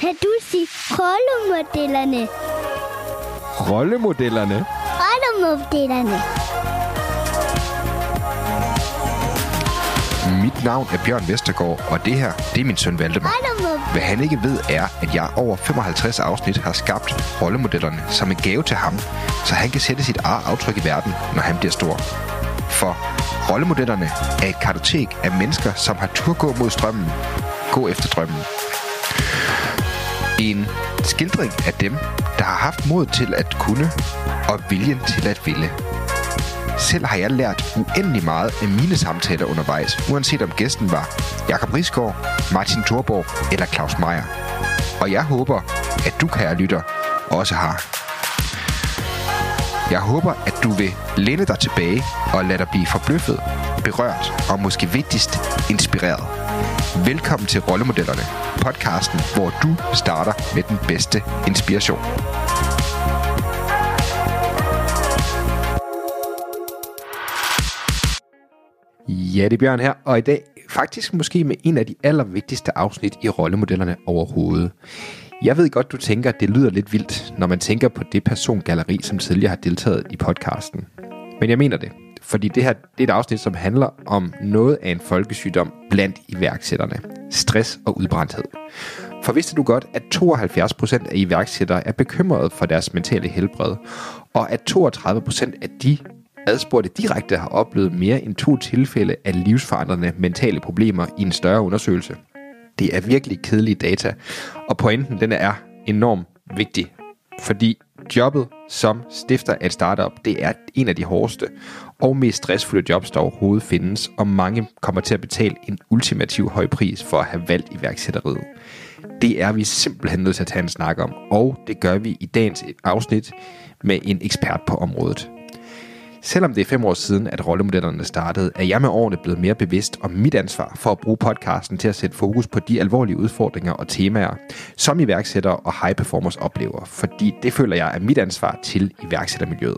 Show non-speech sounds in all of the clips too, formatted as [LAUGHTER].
Kan du sige rollemodellerne? Rollemodellerne? Rollemodellerne. Mit navn er Bjørn Vestergaard, og det her, det er min søn Valdemar. Hvad han ikke ved er, at jeg over 55 afsnit har skabt rollemodellerne som en gave til ham, så han kan sætte sit eget aftryk i verden, når han bliver stor. For rollemodellerne er et kartotek af mennesker, som har tur gå mod strømmen. Gå efter drømmen. En skildring af dem, der har haft mod til at kunne og viljen til at ville. Selv har jeg lært uendelig meget af mine samtaler undervejs, uanset om gæsten var Jakob Risgaard, Martin Thorborg eller Claus Meier. Og jeg håber, at du, kære lytter, også har. Jeg håber, at du vil læne dig tilbage og lade dig blive forbløffet, berørt og måske vigtigst inspireret. Velkommen til Rollemodellerne, podcasten, hvor du starter med den bedste inspiration. Ja, det er Bjørn her, og i dag faktisk måske med en af de allervigtigste afsnit i rollemodellerne overhovedet. Jeg ved godt, du tænker, at det lyder lidt vildt, når man tænker på det persongalleri, som tidligere har deltaget i podcasten. Men jeg mener det, fordi det her det er et afsnit, som handler om noget af en folkesygdom blandt iværksætterne. Stress og udbrændthed. For vidste du godt, at 72% af iværksættere er bekymrede for deres mentale helbred, og at 32% af de adspurgte direkte har oplevet mere end to tilfælde af livsforandrende mentale problemer i en større undersøgelse. Det er virkelig kedelige data, og pointen den er enormt vigtig, fordi jobbet som stifter af et startup, det er en af de hårdeste og mest stressfulde jobs, der overhovedet findes, og mange kommer til at betale en ultimativ høj pris for at have valgt iværksætteriet. Det er vi simpelthen nødt til at tage en snak om, og det gør vi i dagens afsnit med en ekspert på området. Selvom det er fem år siden, at rollemodellerne startede, er jeg med årene blevet mere bevidst om mit ansvar for at bruge podcasten til at sætte fokus på de alvorlige udfordringer og temaer, som iværksættere og high performers oplever, fordi det føler jeg er mit ansvar til iværksættermiljøet.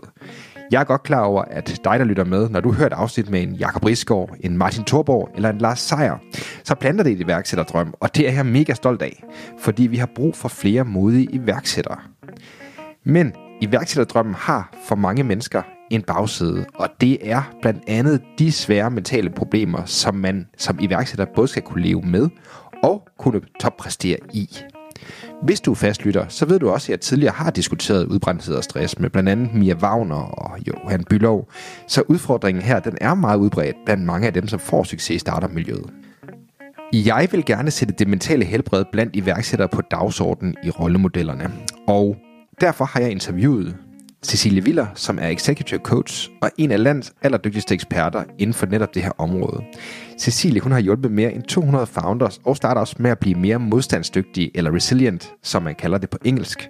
Jeg er godt klar over, at dig, der lytter med, når du hører et afsnit med en Jakob Risgaard, en Martin Thorborg eller en Lars Seier, så planter det et iværksætterdrøm, og det er jeg mega stolt af, fordi vi har brug for flere modige iværksættere. Men iværksætterdrømmen har for mange mennesker en bagside, og det er blandt andet de svære mentale problemer, som man som iværksætter både skal kunne leve med og kunne toppræstere i. Hvis du er fastlytter, så ved du også, at jeg tidligere har diskuteret udbrændthed og stress med blandt andet Mia Wagner og Johan Bylov. Så udfordringen her, den er meget udbredt blandt mange af dem, som får succes i startup-miljøet. Jeg vil gerne sætte det mentale helbred blandt iværksættere på dagsordenen i rollemodellerne. Og derfor har jeg interviewet Cecilie Viller, som er executive coach og en af landets allerdygtigste eksperter inden for netop det her område. Cecilie hun har hjulpet mere end 200 founders og startups med at blive mere modstandsdygtige, eller resilient, som man kalder det på engelsk,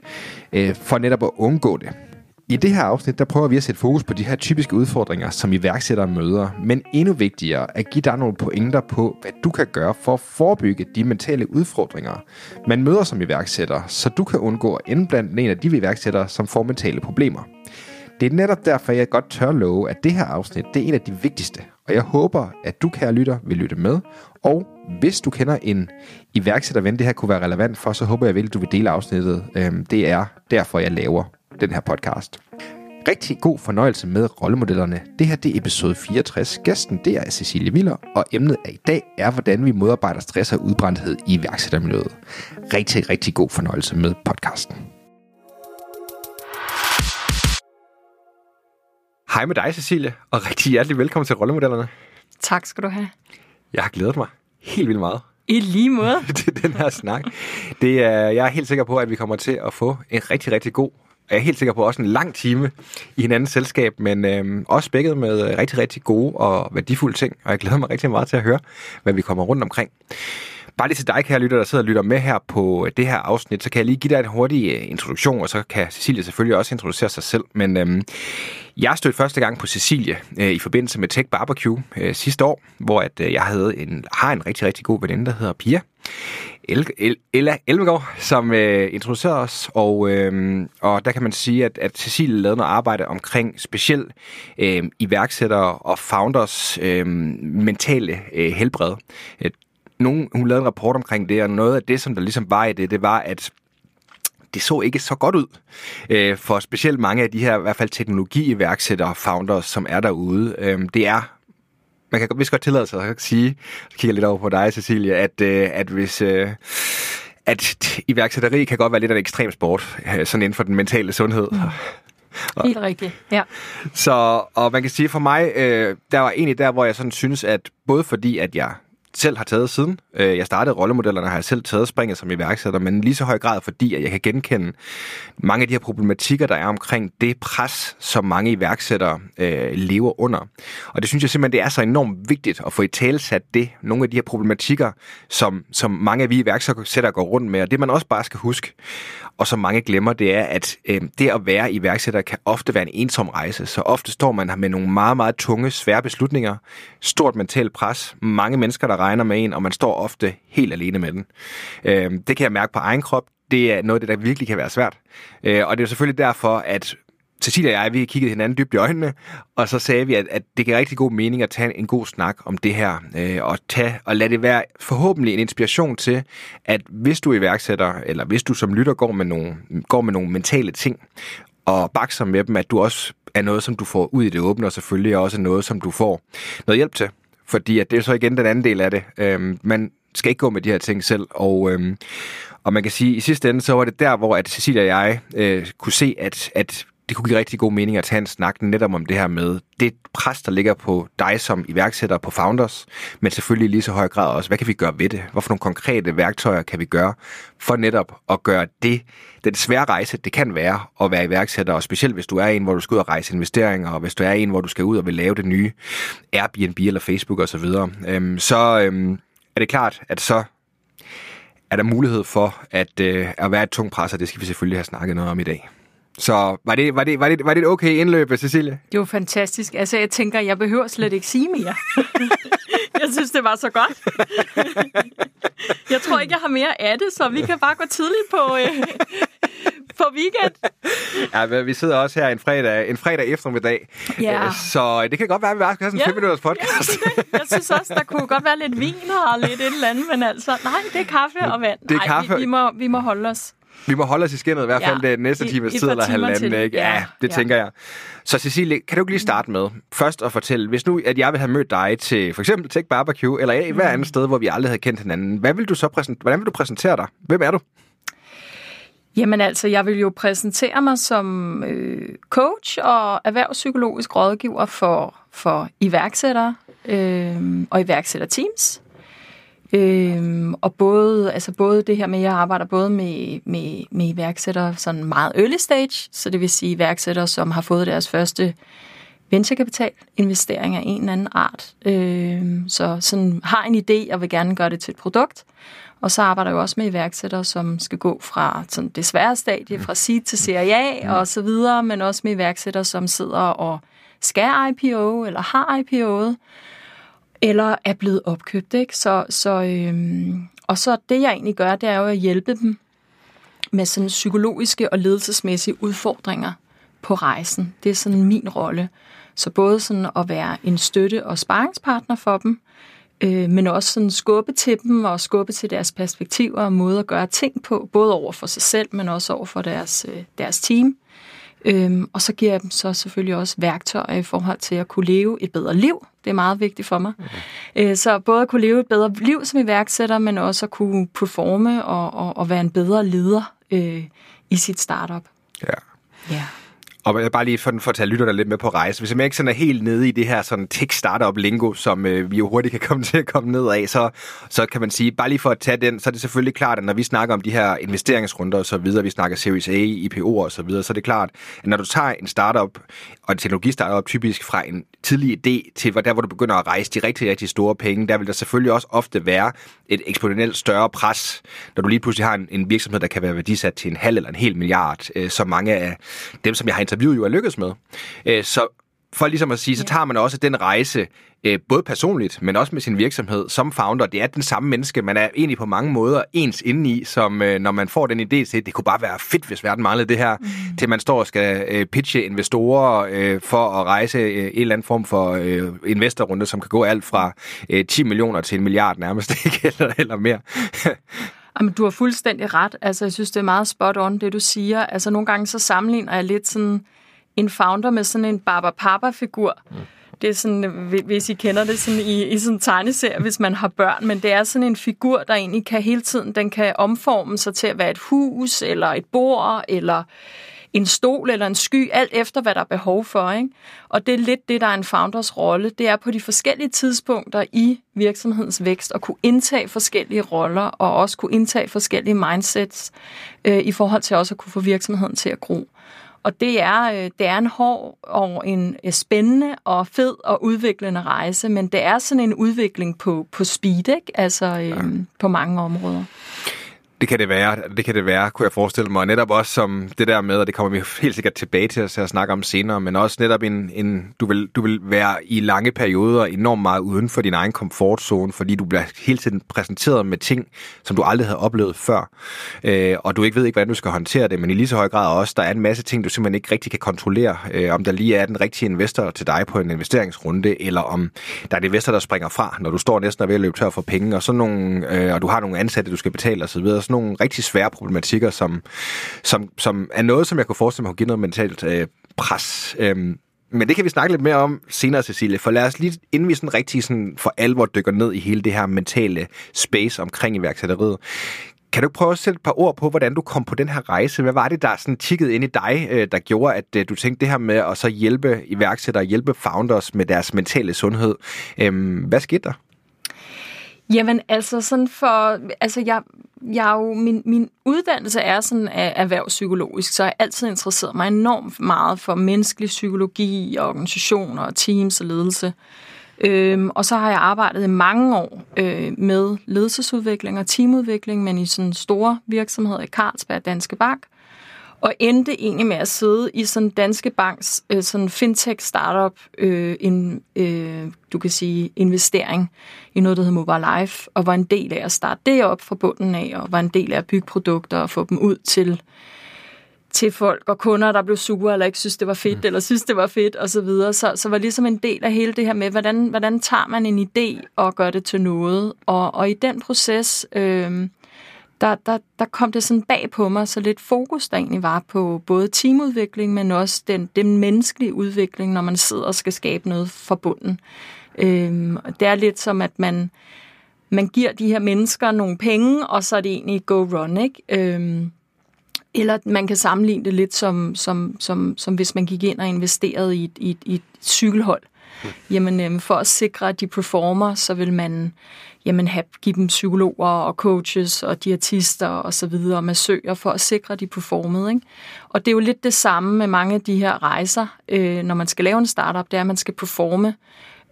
øh, for netop at undgå det. I det her afsnit, der prøver vi at sætte fokus på de her typiske udfordringer, som iværksættere møder, men endnu vigtigere at give dig nogle pointer på, hvad du kan gøre for at forebygge de mentale udfordringer, man møder som iværksætter, så du kan undgå at ende blandt en af de iværksættere, som får mentale problemer. Det er netop derfor, jeg godt tør love, at det her afsnit det er en af de vigtigste, og jeg håber, at du, kære lytter, vil lytte med, og hvis du kender en iværksætterven, det her kunne være relevant for, så håber jeg virkelig, at du vil dele afsnittet. Øhm, det er derfor, jeg laver den her podcast. Rigtig god fornøjelse med rollemodellerne. Det her det er episode 64. Gæsten det er Cecilie Miller, og emnet af i dag er, hvordan vi modarbejder stress og udbrændthed i iværksættermiljøet. Rigtig, rigtig god fornøjelse med podcasten. Hej med dig, Cecilie, og rigtig hjertelig velkommen til Rollemodellerne. Tak skal du have. Jeg har glædet mig helt vildt meget I lige måde. [LAUGHS] til den her snak. Det er, jeg er helt sikker på, at vi kommer til at få en rigtig, rigtig god og jeg er helt sikker på også en lang time i hinandens selskab, men øh, også spækket med øh, rigtig, rigtig gode og værdifulde ting, og jeg glæder mig rigtig meget til at høre, hvad vi kommer rundt omkring. Bare lige til dig, kære lytter, der sidder og lytter med her på øh, det her afsnit, så kan jeg lige give dig en hurtig øh, introduktion, og så kan Cecilie selvfølgelig også introducere sig selv. Men øhm, jeg stødte første gang på Cecilie øh, i forbindelse med Tech Barbecue øh, sidste år, hvor at, øh, jeg havde en, har en rigtig, rigtig god veninde, der hedder Pia. El- El- Ella Elmegård, som øh, introducerede os, og, øh, og der kan man sige, at, at Cecilie lavede noget arbejde omkring specielt øh, iværksættere og founders øh, mentale øh, helbred. Øh, nogen, hun lavede en rapport omkring det, og noget af det, som der ligesom var i det, det var, at det så ikke så godt ud øh, for specielt mange af de her, i hvert fald teknologiiværksættere, founders, som er derude. Øh, det er man kan vist godt tillade sig at sige, jeg kigger lidt over på dig, Cecilie, at, øh, at hvis... Øh, at iværksætteri kan godt være lidt af en ekstrem sport, øh, sådan inden for den mentale sundhed. Mm. Helt rigtigt, ja. Så, og man kan sige for mig, øh, der var egentlig der, hvor jeg sådan synes, at både fordi, at jeg selv har taget siden. Øh, jeg startede rollemodellerne, har jeg selv taget springet som iværksætter, men lige så høj grad fordi, at jeg kan genkende mange af de her problematikker, der er omkring det pres, som mange iværksættere øh, lever under. Og det synes jeg simpelthen, det er så enormt vigtigt at få i talesat det, nogle af de her problematikker, som, som mange af vi iværksættere går rundt med, og det man også bare skal huske, og som mange glemmer, det er, at øh, det at være iværksætter kan ofte være en ensom rejse. Så ofte står man her med nogle meget, meget tunge, svære beslutninger, stort mentalt pres, mange mennesker, der regner med en, og man står ofte helt alene med den. Øh, det kan jeg mærke på egen krop. Det er noget af det, der virkelig kan være svært. Øh, og det er selvfølgelig derfor, at Cecilia og jeg, vi kiggede hinanden dybt i øjnene, og så sagde vi, at, at det giver rigtig god mening at tage en god snak om det her, øh, og, tage, og lade det være forhåbentlig en inspiration til, at hvis du er iværksætter, eller hvis du som lytter går med nogle, går med nogle mentale ting, og bakser med dem, at du også er noget, som du får ud i det åbne, og selvfølgelig også noget, som du får noget hjælp til. Fordi at det er så igen den anden del af det. Øhm, man skal ikke gå med de her ting selv, og, øhm, og man kan sige, at i sidste ende, så var det der, hvor at Cecilia og jeg øh, kunne se, at, at det kunne give rigtig god mening at tage en snak netop om det her med det pres, der ligger på dig som iværksætter på Founders, men selvfølgelig lige så høj grad også, hvad kan vi gøre ved det? Hvorfor nogle konkrete værktøjer kan vi gøre for netop at gøre det, den svære rejse, det kan være at være iværksætter, og specielt hvis du er en, hvor du skal ud og rejse investeringer, og hvis du er en, hvor du skal ud og vil lave det nye Airbnb eller Facebook osv., så, øhm, så øhm, er det klart, at så er der mulighed for at, øh, at være et tungt pres, og det skal vi selvfølgelig have snakket noget om i dag. Så var det, var det, var det, var det et okay indløb, Cecilie? Det var fantastisk. Altså, jeg tænker, jeg behøver slet ikke sige mere. [LAUGHS] jeg synes, det var så godt. [LAUGHS] jeg tror ikke, jeg har mere af det, så vi kan bare gå tidligt på, øh, på weekend. Ja, men vi sidder også her en fredag, en fredag eftermiddag. Ja. Øh, så det kan godt være, at vi bare skal have sådan en ja. 5 minutters podcast. Ja, det. Jeg synes også, der kunne godt være lidt vin og lidt et eller andet, men altså, nej, det er kaffe og vand. Det er kaffe. vi, vi, må, vi må holde os. Vi må holde os i skinnet i hvert fald ja, den næste times tid eller halvanden. Ikke? Ja, ja, det ja. tænker jeg. Så Cecilie, kan du ikke lige starte med først at fortælle, hvis nu at jeg vil have mødt dig til for eksempel Tech Barbecue, eller i mm. hver andet sted, hvor vi aldrig havde kendt hinanden, hvad vil du så præsentere, hvordan vil du præsentere dig? Hvem er du? Jamen altså, jeg vil jo præsentere mig som øh, coach og erhvervspsykologisk rådgiver for, for iværksættere øh, og iværksætterteams. Øhm, og både, altså både det her med, at jeg arbejder både med, med, med iværksættere sådan meget early stage, så det vil sige iværksættere, som har fået deres første venturekapital investering af en eller anden art. Øhm, så sådan har en idé og vil gerne gøre det til et produkt. Og så arbejder jeg også med iværksættere, som skal gå fra sådan det svære stadie, fra seed til Serie A og så videre, men også med iværksættere, som sidder og skal IPO eller har IPO'et eller er blevet opkøbt. Ikke? Så, så, øhm, og så det, jeg egentlig gør, det er jo at hjælpe dem med sådan psykologiske og ledelsesmæssige udfordringer på rejsen. Det er sådan min rolle. Så både sådan at være en støtte- og sparringspartner for dem, øh, men også sådan skubbe til dem og skubbe til deres perspektiver og måder at gøre ting på, både over for sig selv, men også over for deres, øh, deres team. Øhm, og så giver jeg dem så selvfølgelig også værktøjer i forhold til at kunne leve et bedre liv. Det er meget vigtigt for mig. Mm. Øh, så både at kunne leve et bedre liv som iværksætter, men også at kunne performe og, og, og være en bedre leder øh, i sit startup. Ja. Ja. Og bare lige for, for at tage lytterne lidt med på rejse. Hvis man ikke sådan er helt nede i det her sådan tech startup lingo, som øh, vi jo hurtigt kan komme [LAUGHS] til at komme ned af, så, så kan man sige, bare lige for at tage den, så er det selvfølgelig klart, at når vi snakker om de her investeringsrunder og så videre, vi snakker Series A, IPO og så videre, så er det klart, at når du tager en startup og teknologi starter op typisk fra en tidlig idé til der, hvor du begynder at rejse de rigtig, rigtig store penge, der vil der selvfølgelig også ofte være et eksponentielt større pres, når du lige pludselig har en, en virksomhed, der kan være værdisat til en halv eller en hel milliard, øh, så mange af dem, som jeg har interviewet, jo er lykkedes med. Øh, så for ligesom at sige, så tager man også den rejse, øh, både personligt, men også med sin virksomhed som founder. Det er den samme menneske. Man er egentlig på mange måder ens indeni, som øh, når man får den idé til, det kunne bare være fedt, hvis verden manglede det her, mm. til man står og skal øh, pitche investorer øh, for at rejse øh, en eller anden form for øh, investorrunde, som kan gå alt fra øh, 10 millioner til en milliard nærmest, [LAUGHS] ikke? eller, eller mere. Jamen, du har fuldstændig ret. Altså, jeg synes, det er meget spot on, det du siger. Altså, nogle gange så sammenligner jeg lidt sådan en founder med sådan en Barbara Papa-figur. Mm. Det er sådan, hvis I kender det sådan i, i sådan en tegneserie, hvis man har børn, men det er sådan en figur, der egentlig kan hele tiden, den kan omforme sig til at være et hus, eller et bord, eller en stol eller en sky, alt efter hvad der er behov for. Ikke? Og det er lidt det, der er en founders rolle. Det er på de forskellige tidspunkter i virksomhedens vækst at kunne indtage forskellige roller og også kunne indtage forskellige mindsets øh, i forhold til også at kunne få virksomheden til at gro. Og det er, øh, det er en hård og en øh, spændende og fed og udviklende rejse, men det er sådan en udvikling på, på speed, ikke? altså øhm, ja. på mange områder. Det kan det være, det kan det være, kunne jeg forestille mig. Og netop også som det der med, og det kommer vi helt sikkert tilbage til at snakke om senere, men også netop en, en du, vil, du vil være i lange perioder enormt meget uden for din egen komfortzone, fordi du bliver hele tiden præsenteret med ting, som du aldrig havde oplevet før. Øh, og du ikke ved ikke, hvordan du skal håndtere det, men i lige så høj grad også, der er en masse ting, du simpelthen ikke rigtig kan kontrollere. Øh, om der lige er den rigtige investor til dig på en investeringsrunde, eller om der er en investor, der springer fra, når du står næsten og ved at løbe tør for penge, og, sådan nogle, øh, og du har nogle ansatte, du skal betale osv., sådan nogle rigtig svære problematikker, som, som, som er noget, som jeg kunne forestille mig kunne give noget mentalt øh, pres. Øhm, men det kan vi snakke lidt mere om senere, Cecilie, for lad os lige, inden vi sådan rigtig sådan for alvor dykker ned i hele det her mentale space omkring iværksætteriet, kan du prøve at sætte et par ord på, hvordan du kom på den her rejse? Hvad var det, der sådan tikkede ind i dig, øh, der gjorde, at øh, du tænkte det her med at så hjælpe iværksættere, hjælpe founders med deres mentale sundhed? Øhm, hvad skete der? Jamen, altså sådan for... Altså, jeg, jeg er jo, min, min uddannelse er sådan erhvervspsykologisk, så jeg har altid interesseret mig enormt meget for menneskelig psykologi, organisationer, teams og ledelse. Øhm, og så har jeg arbejdet i mange år øh, med ledelsesudvikling og teamudvikling, men i sådan store virksomheder i Carlsberg Danske Bank og endte egentlig med at sidde i sådan Danske Banks øh, sådan fintech startup øh, en, øh, du kan sige investering i noget der hedder Mobile Life og var en del af at starte det op fra bunden af og var en del af at bygge produkter og få dem ud til til folk og kunder, der blev sure, eller ikke synes, det var fedt, mm. eller synes, det var fedt, og så videre. Så, så var ligesom en del af hele det her med, hvordan, hvordan tager man en idé og gør det til noget. Og, og i den proces, øh, der, der, der kom det sådan bag på mig, så lidt fokus der egentlig var på både teamudvikling, men også den, den menneskelige udvikling, når man sidder og skal skabe noget for bunden. Øhm, det er lidt som, at man, man giver de her mennesker nogle penge, og så er det egentlig go run, ikke? Øhm, eller man kan sammenligne det lidt som, som, som, som hvis man gik ind og investerede i et, i et, i et cykelhold. Mm. Jamen, øhm, for at sikre, at de performer, så vil man jamen, have, give dem psykologer og coaches og diætister og så videre, massører for at sikre, at de performede. Ikke? Og det er jo lidt det samme med mange af de her rejser, øh, når man skal lave en startup, det er, at man skal performe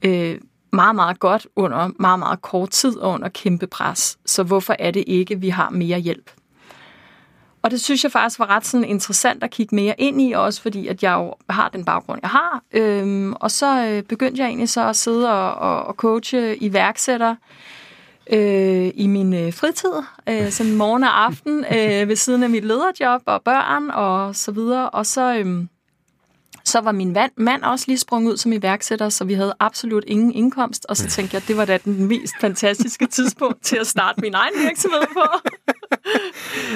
øh, meget, meget godt under meget, meget kort tid og under kæmpe pres. Så hvorfor er det ikke, at vi har mere hjælp? Og det synes jeg faktisk var ret sådan interessant at kigge mere ind i, også fordi at jeg jo har den baggrund, jeg har. Øhm, og så øh, begyndte jeg egentlig så at sidde og, og, og coache iværksættere, øh, i min øh, fritid, øh, som morgen og aften, øh, ved siden af mit lederjob og børn og så videre. Og så, øh, så var min mand også lige sprunget ud som iværksætter, så vi havde absolut ingen indkomst. Og så tænkte jeg, at det var da den mest fantastiske tidspunkt til at starte min egen virksomhed på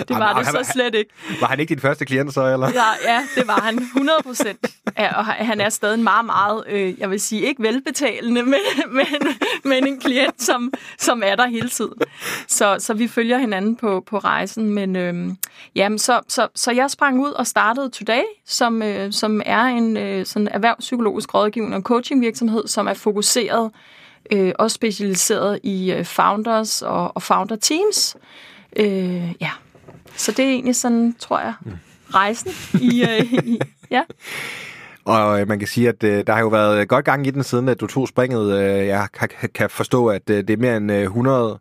det var Jamen, det han, så slet ikke. Var han ikke din første klient så, eller? Ja, ja det var han 100 procent. Ja, og han er stadig meget, meget, øh, jeg vil sige, ikke velbetalende, men, men, men en klient, som, som er der hele tiden. Så, så vi følger hinanden på, på rejsen. Men øh, jamen, så, så, så jeg sprang ud og startede Today, som, øh, som er en øh, sådan erhvervspsykologisk rådgivning og coachingvirksomhed, som er fokuseret øh, og specialiseret i øh, founders og, og founder teams. Øh, ja, så det er egentlig sådan, tror jeg, rejsen i, øh, [LAUGHS] i ja. Og øh, man kan sige, at øh, der har jo været godt gang i den siden, at du tog springet. Øh, jeg kan, kan forstå, at øh, det er mere end øh, 100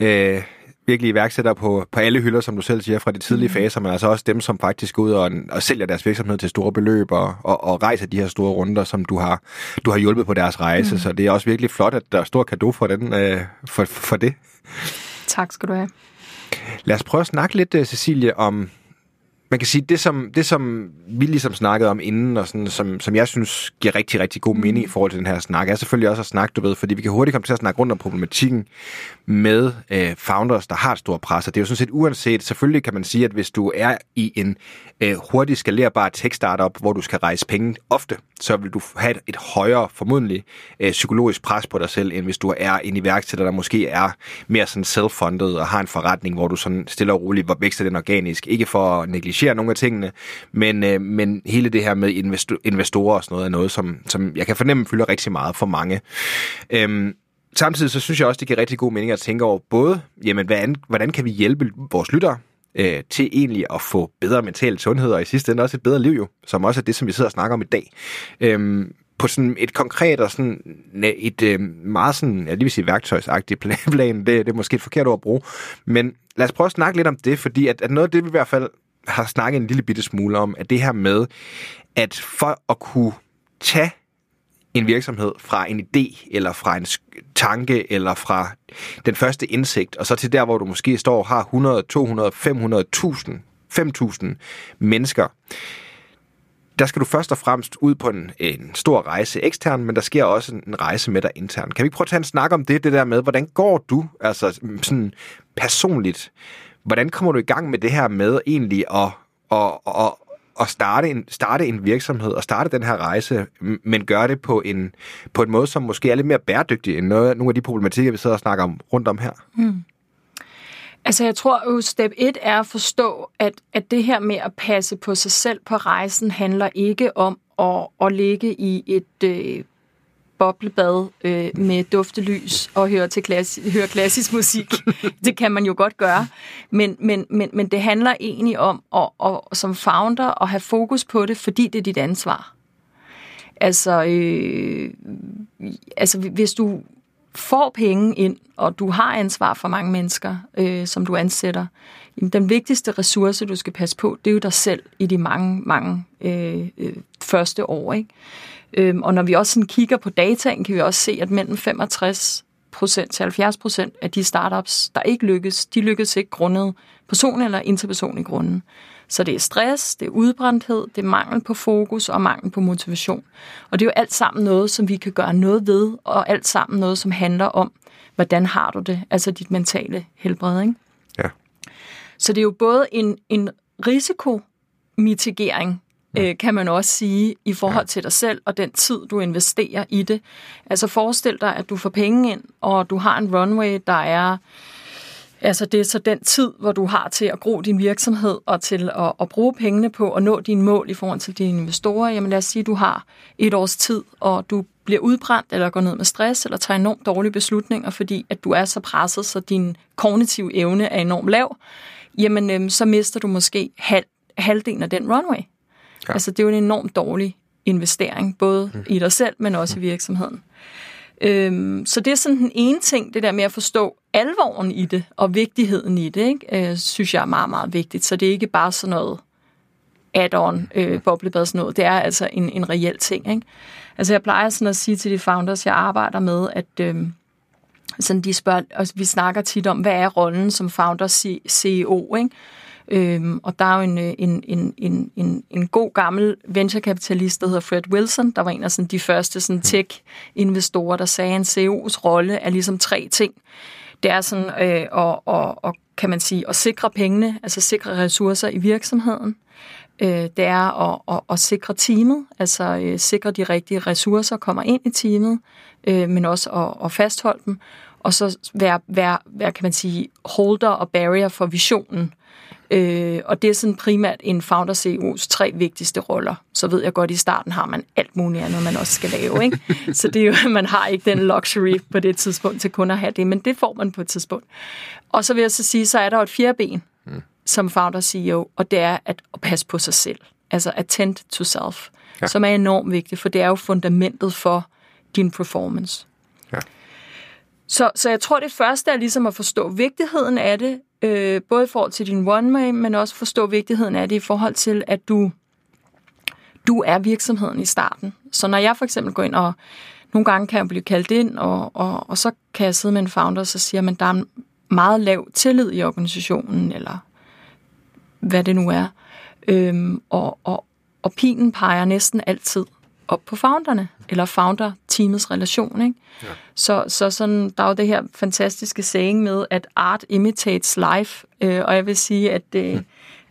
øh, virkelig iværksættere på, på alle hylder, som du selv siger, fra de tidlige mm. faser, men altså også dem, som faktisk går ud og, og sælger deres virksomhed til store beløb og, og, og rejser de her store runder, som du har, du har hjulpet på deres rejse. Mm. Så det er også virkelig flot, at der er stor kado for, den, øh, for, for det. Tak skal du have. Lad os prøve at snakke lidt, øh, Cecilie, om man kan sige, det som, det som vi ligesom snakkede om inden, og sådan, som, som jeg synes giver rigtig, rigtig god mening i forhold til den her snak, er selvfølgelig også at snakke, du ved, fordi vi kan hurtigt komme til at snakke rundt om problematikken med øh, founders, der har et stort pres, og det er jo sådan set uanset, selvfølgelig kan man sige, at hvis du er i en øh, hurtigt skalerbar tech-startup, hvor du skal rejse penge ofte, så vil du have et, et højere, formodentlig, øh, psykologisk pres på dig selv, end hvis du er en iværksætter, der måske er mere sådan self-funded og har en forretning, hvor du sådan stille og roligt vækster den organisk. Ikke for at negligere nogle af tingene, men, øh, men hele det her med investor, investorer og sådan noget er noget, som, som jeg kan fornemme fylder rigtig meget for mange. Øhm, samtidig så synes jeg også, det giver rigtig god mening at tænke over både, jamen, hvordan, hvordan kan vi hjælpe vores lyttere øh, til egentlig at få bedre mental sundhed, og i sidste ende også et bedre liv jo, som også er det, som vi sidder og snakker om i dag. Øhm, på sådan et konkret og sådan et øh, meget sådan, jeg lige vil sige værktøjsagtigt [LAUGHS] plan, det, det er måske et forkert ord at bruge, men lad os prøve at snakke lidt om det, fordi at, at noget af det, vi i hvert fald har snakket en lille bitte smule om, at det her med, at for at kunne tage en virksomhed fra en idé, eller fra en tanke, eller fra den første indsigt, og så til der, hvor du måske står og har 100, 200, 500, 1000, 5000 mennesker, der skal du først og fremmest ud på en, en stor rejse ekstern, men der sker også en rejse med dig internt. Kan vi prøve at tage en snak om det, det der med, hvordan går du, altså sådan personligt, hvordan kommer du i gang med det her med egentlig at, at, at, at starte, en, starte en virksomhed og starte den her rejse, men gøre det på en, på en måde, som måske er lidt mere bæredygtig end noget, nogle af de problematikker, vi sidder og snakker om rundt om her? Mm. Altså jeg tror jo, step 1 er at forstå, at, at det her med at passe på sig selv på rejsen handler ikke om at, at ligge i et øh, boblebad øh, med duftelys og høre, til klassi- høre klassisk musik. [LAUGHS] det kan man jo godt gøre. Men, men, men, men det handler egentlig om at, at, som founder at have fokus på det, fordi det er dit ansvar. Altså, øh, altså hvis du får penge ind, og du har ansvar for mange mennesker, øh, som du ansætter, jamen, den vigtigste ressource, du skal passe på, det er jo dig selv i de mange, mange øh, øh, første år. Ikke? Øhm, og når vi også sådan kigger på dataen, kan vi også se, at mellem 65% til 70 procent af de startups, der ikke lykkes, de lykkes ikke grundet person- eller interpersonlig grunden. Så det er stress, det er udbrændthed, det er mangel på fokus og mangel på motivation. Og det er jo alt sammen noget, som vi kan gøre noget ved, og alt sammen noget, som handler om, hvordan har du det, altså dit mentale helbred. Ikke? Så det er jo både en, en risikomitigering, øh, kan man også sige, i forhold til dig selv og den tid, du investerer i det. Altså forestil dig, at du får penge ind, og du har en runway, der er... Altså det er så den tid, hvor du har til at gro din virksomhed og til at, at bruge pengene på at nå dine mål i forhold til dine investorer. Jamen lad os sige, at du har et års tid, og du bliver udbrændt eller går ned med stress eller tager enormt dårlige beslutninger, fordi at du er så presset, så din kognitive evne er enormt lav. Jamen øhm, så mister du måske halv, halvdelen af den runway. Ja. Altså, det er jo en enormt dårlig investering, både mm. i dig selv, men også mm. i virksomheden. Øhm, så det er sådan den ene ting, det der med at forstå alvoren i det, og vigtigheden i det, ikke? Øh, synes jeg er meget, meget vigtigt. Så det er ikke bare sådan noget add-on, øh, boblebad sådan noget. Det er altså en, en reel ting, ikke? Altså, jeg plejer sådan at sige til de founders, jeg arbejder med, at øh, sådan de spørger, og vi snakker tit om, hvad er rollen som founder CEO, ikke? Øhm, og der er jo en, øh, en, en, en, en, en god gammel venturekapitalist, der hedder Fred Wilson, der var en af sådan, de første sådan, tech-investorer, der sagde, at en CEO's rolle er ligesom tre ting. Det er sådan øh, at, at, at, kan man sige, at sikre pengene, altså sikre ressourcer i virksomheden. Øh, det er at, at, at sikre teamet, altså øh, sikre de rigtige ressourcer kommer ind i teamet, øh, men også at, at fastholde dem. Og så være, være, være, kan man sige, holder og barrier for visionen. Øh, og det er sådan primært en founder CEO's tre vigtigste roller. Så ved jeg godt, at i starten har man alt muligt andet, man også skal lave. Ikke? [LAUGHS] Så det er jo, man har ikke den luxury på det tidspunkt til kun at have det, men det får man på et tidspunkt. Og så vil jeg så sige, så er der et fjerde ben mm. som founder CEO, og det er at, at passe på sig selv. Altså attend to self, ja. som er enormt vigtigt, for det er jo fundamentet for din performance. Så, så jeg tror, det første er ligesom at forstå vigtigheden af det, øh, både i forhold til din one-way, men også forstå vigtigheden af det i forhold til, at du, du er virksomheden i starten. Så når jeg for eksempel går ind og nogle gange kan jeg blive kaldt ind, og, og, og så kan jeg sidde med en founder, og så siger man, der er en meget lav tillid i organisationen, eller hvad det nu er. Øhm, og, og, og pinen peger næsten altid op på founderne, eller founder-teamets relation. Ikke? Ja. Så, så sådan, der er jo det her fantastiske saying med, at art imitates life, øh, og jeg vil sige, at, øh, mm.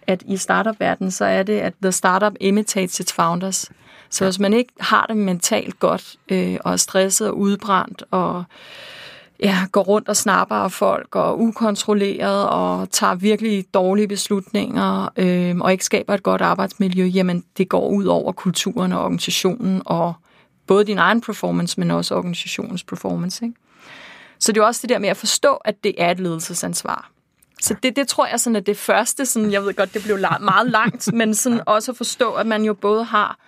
at i startup-verdenen, så er det, at the startup imitates its founders. Så ja. hvis man ikke har det mentalt godt, øh, og er stresset og udbrændt, og ja, går rundt og snapper af folk, og ukontrolleret, og tager virkelig dårlige beslutninger, øh, og ikke skaber et godt arbejdsmiljø, jamen det går ud over kulturen og organisationen, og både din egen performance, men også organisationens performance. Ikke? Så det er også det der med at forstå, at det er et ledelsesansvar. Så det, det tror jeg sådan, at det første, sådan, jeg ved godt, det blev meget langt, [LAUGHS] men sådan også at forstå, at man jo både har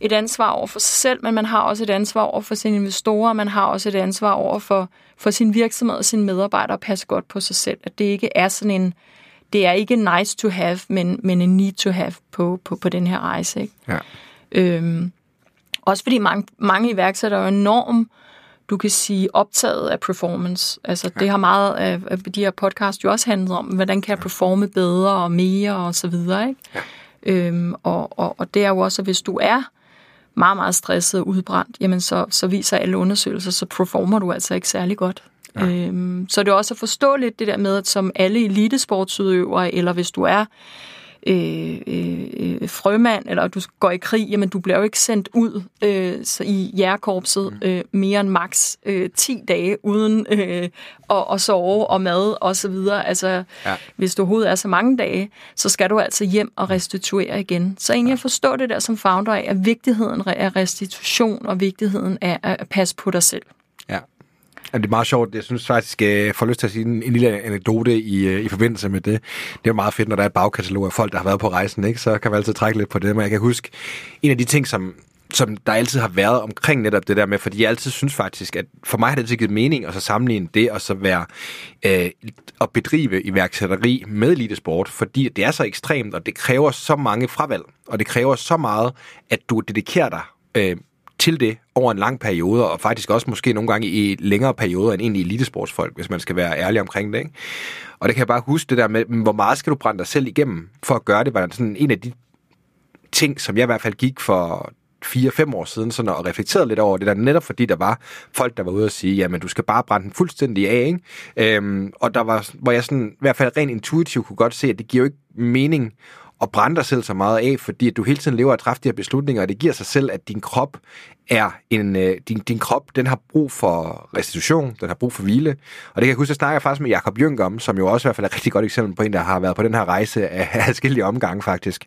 et ansvar over for sig selv, men man har også et ansvar over for sine investorer, man har også et ansvar over for, for sin virksomhed og sine medarbejdere at passe godt på sig selv. At det ikke er sådan en, det er ikke nice to have, men, men en need to have på, på, på den her rejse. Ikke? Ja. Øhm, også fordi mange, mange iværksættere er enormt du kan sige, optaget af performance. Altså, ja. det har meget af, af de her podcast jo også handlet om, hvordan kan jeg performe bedre og mere og så videre, ikke? Ja. Øhm, og, og, og det er jo også, at hvis du er meget, meget stresset og udbrændt, jamen så, så viser alle undersøgelser, så performer du altså ikke særlig godt. Ja. Øhm, så det er også at forstå lidt det der med, at som alle elitesportsudøvere, eller hvis du er øh, øh, frømand, eller du går i krig, jamen du bliver jo ikke sendt ud øh, så i jægerkorpset mm. øh, mere end maks øh, 10 dage uden øh, at, at sove og mad og så videre. Altså, ja. hvis du overhovedet er så mange dage, så skal du altså hjem og restituere igen. Så egentlig at forstå det der som founder af, at vigtigheden af restitution og vigtigheden af at passe på dig selv. Jamen, det er meget sjovt. Jeg synes faktisk, øh, jeg får lyst til at sige en, en lille anekdote i, øh, i forbindelse med det. Det er meget fedt, når der er et bagkatalog af folk, der har været på rejsen, ikke? så kan man altid trække lidt på det. Men jeg kan huske, en af de ting, som, som der altid har været omkring netop det der med, fordi jeg altid synes faktisk, at for mig har det altid givet mening at så sammenligne det og så være øh, at bedrive iværksætteri med elitesport, fordi det er så ekstremt, og det kræver så mange fravalg, og det kræver så meget, at du dedikerer dig øh, til det over en lang periode, og faktisk også måske nogle gange i længere perioder end egentlig elitesportsfolk, hvis man skal være ærlig omkring det. Ikke? Og det kan jeg bare huske det der med, hvor meget skal du brænde dig selv igennem for at gøre det, var sådan en af de ting, som jeg i hvert fald gik for 4-5 år siden sådan, og reflekterede lidt over det der, netop fordi der var folk, der var ude og sige, jamen du skal bare brænde den fuldstændig af, ikke? Øhm, og der var, hvor jeg sådan, i hvert fald rent intuitivt kunne godt se, at det giver jo ikke mening og brænde dig selv så meget af, fordi du hele tiden lever og træffe de her beslutninger, og det giver sig selv, at din krop er en, øh, din, din krop, den har brug for restitution, den har brug for hvile. Og det kan jeg huske, at jeg snakker faktisk med Jakob Jønk om, som jo også i hvert fald er et rigtig godt eksempel på en, der har været på den her rejse af forskellige omgange faktisk.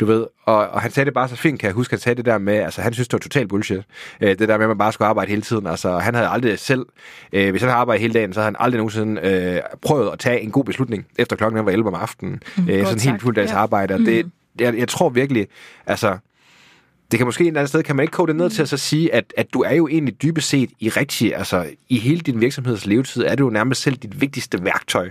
Du ved, og, og han sagde det bare så fint, kan jeg huske, at han sagde det der med, altså han synes, det var totalt bullshit. Øh, det der med, at man bare skulle arbejde hele tiden. Altså han havde aldrig selv, øh, hvis han havde arbejdet hele dagen, så havde han aldrig nogensinde øh, prøvet at tage en god beslutning, efter klokken var 11 om aftenen. Mm, øh, sådan helt fuld dags ja. arbejde. Mm. Det, jeg, jeg tror virkelig, altså det kan måske en eller anden sted, kan man ikke kode det ned til at så sige, at, at du er jo egentlig dybest set i rigtig, altså i hele din virksomheds levetid, er du jo nærmest selv dit vigtigste værktøj.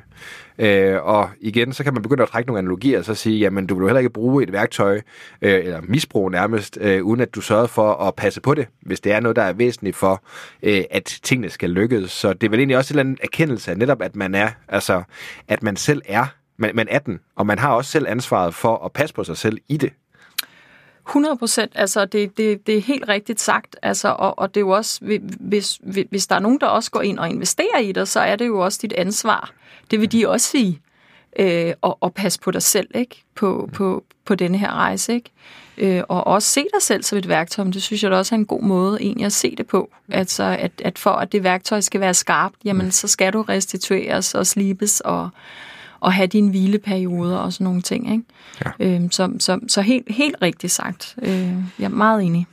Øh, og igen, så kan man begynde at trække nogle analogier, og så sige, jamen du vil jo heller ikke bruge et værktøj, øh, eller misbruge nærmest, øh, uden at du sørger for at passe på det, hvis det er noget, der er væsentligt for, øh, at tingene skal lykkes. Så det er vel egentlig også en eller anden erkendelse af netop, at man er, altså, at man selv er man, man er den, og man har også selv ansvaret for at passe på sig selv i det. 100 procent, altså det, det, det er helt rigtigt sagt, altså, og, og det er jo også, hvis, hvis der er nogen, der også går ind og investerer i dig, så er det jo også dit ansvar. Det vil de også sige, øh, og, og passe på dig selv, ikke? På, på, på denne her rejse, ikke? Øh, og også se dig selv som et værktøj, men det synes jeg da også er en god måde egentlig at se det på. Altså, at, at for at det værktøj skal være skarpt, jamen så skal du restitueres og slibes og at have dine hvileperioder og sådan nogle ting. Ikke? Ja. Øhm, så, så, så helt, helt rigtigt sagt. Øh, jeg er meget enig.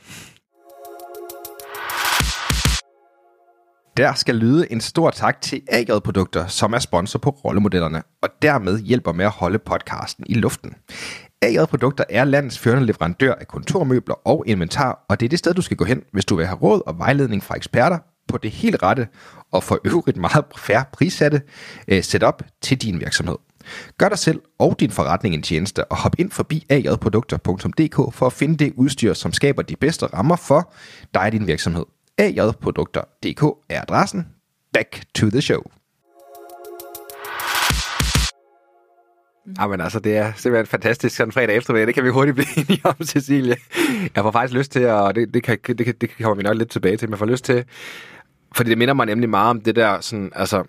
Der skal lyde en stor tak til AJ Produkter, som er sponsor på rollemodellerne, og dermed hjælper med at holde podcasten i luften. AJ Produkter er landets førende leverandør af kontormøbler og inventar, og det er det sted, du skal gå hen, hvis du vil have råd og vejledning fra eksperter på det helt rette og for øvrigt meget færre prissatte øh, setup til din virksomhed. Gør dig selv og din forretning en tjeneste og hop ind forbi ajprodukter.dk for at finde det udstyr, som skaber de bedste rammer for dig og din virksomhed. ajprodukter.dk er adressen. Back to the show. Mm. Jamen altså, det er simpelthen fantastisk sådan fredag eftermiddag. Det kan vi hurtigt [LAUGHS] blive enige om, Cecilie. Jeg får faktisk lyst til, og det, det, kan, det, det, det kommer vi nok lidt tilbage til, men jeg får lyst til, fordi det minder mig nemlig meget om det der, sådan, altså,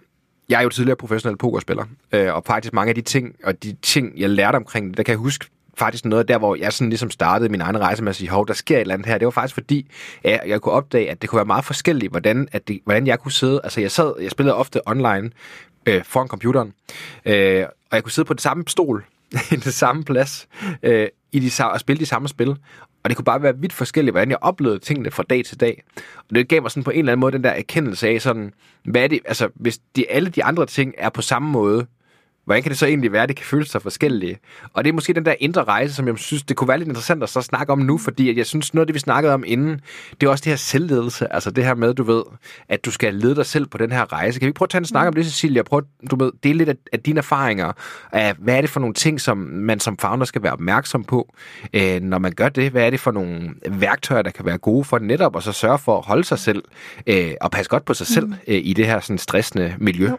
jeg er jo tidligere professionel pokerspiller, øh, og faktisk mange af de ting, og de ting, jeg lærte omkring det, der kan jeg huske faktisk noget der, hvor jeg sådan ligesom startede min egen rejse med at sige, hov, der sker et eller andet her. Det var faktisk fordi, at jeg kunne opdage, at det kunne være meget forskelligt, hvordan, at det, hvordan jeg kunne sidde. Altså, jeg sad, jeg spillede ofte online øh, foran computeren, øh, og jeg kunne sidde på det samme stol, [LAUGHS] i det samme plads, øh, i de, og spille de samme spil. Og det kunne bare være vidt forskelligt, hvordan jeg oplevede tingene fra dag til dag. Og det gav mig sådan på en eller anden måde den der erkendelse af sådan, hvad er det, altså hvis de, alle de andre ting er på samme måde, hvordan kan det så egentlig være, at det kan føles så forskellige? Og det er måske den der indre rejse, som jeg synes, det kunne være lidt interessant at så snakke om nu, fordi at jeg synes, noget af det, vi snakkede om inden, det er også det her selvledelse. Altså det her med, du ved, at du skal lede dig selv på den her rejse. Kan vi prøve at tage en snak om det, Cecilia? Prøv at, du ved, dele lidt af, af dine erfaringer. Af, hvad er det for nogle ting, som man som founder skal være opmærksom på, øh, når man gør det? Hvad er det for nogle værktøjer, der kan være gode for netop, og så sørge for at holde sig selv øh, og passe godt på sig selv mm. øh, i det her sådan stressende miljø? Jo.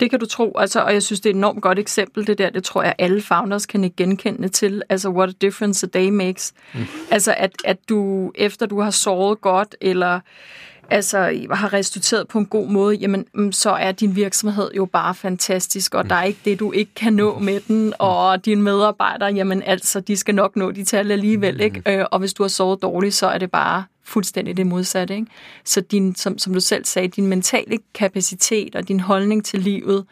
Det kan du tro, altså, og jeg synes, det er et enormt godt eksempel, det der. Det tror jeg, alle founders kan ikke genkende til. Altså, what a difference a day makes. Mm. Altså, at, at du, efter du har sovet godt, eller altså har restitueret på en god måde, jamen mm, så er din virksomhed jo bare fantastisk, og der er ikke det, du ikke kan nå med den, og dine medarbejdere, jamen altså, de skal nok nå de tal alligevel, ikke? Øh, og hvis du har sovet dårligt, så er det bare fuldstændig det modsatte. Ikke? Så din, som, som du selv sagde, din mentale kapacitet og din holdning til livet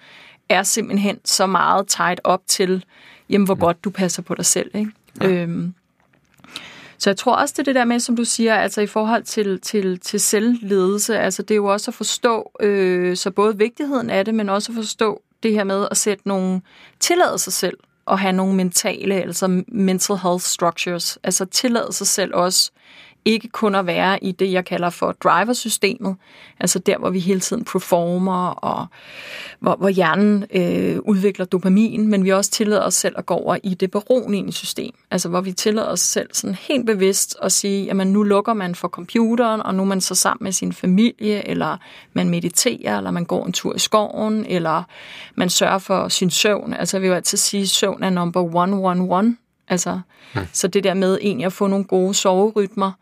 er simpelthen så meget tight op til, jamen, hvor godt du passer på dig selv. Ikke? Ja. Øhm, så jeg tror også, det er det der med, som du siger, altså i forhold til, til, til selvledelse, altså det er jo også at forstå, øh, så både vigtigheden af det, men også at forstå det her med at sætte nogle, tillade sig selv og have nogle mentale, altså mental health structures, altså tillade sig selv også ikke kun at være i det, jeg kalder for driversystemet, altså der, hvor vi hele tiden performer, og hvor, hvor hjernen øh, udvikler dopamin, men vi også tillader os selv at gå over i det beroligende system, altså hvor vi tillader os selv sådan helt bevidst at sige, jamen nu lukker man for computeren, og nu er man så sammen med sin familie, eller man mediterer, eller man går en tur i skoven, eller man sørger for sin søvn. Altså jeg vil jo altid sige, at søvn er number one, one, one. Altså, mm. Så det der med egentlig at få nogle gode soverytmer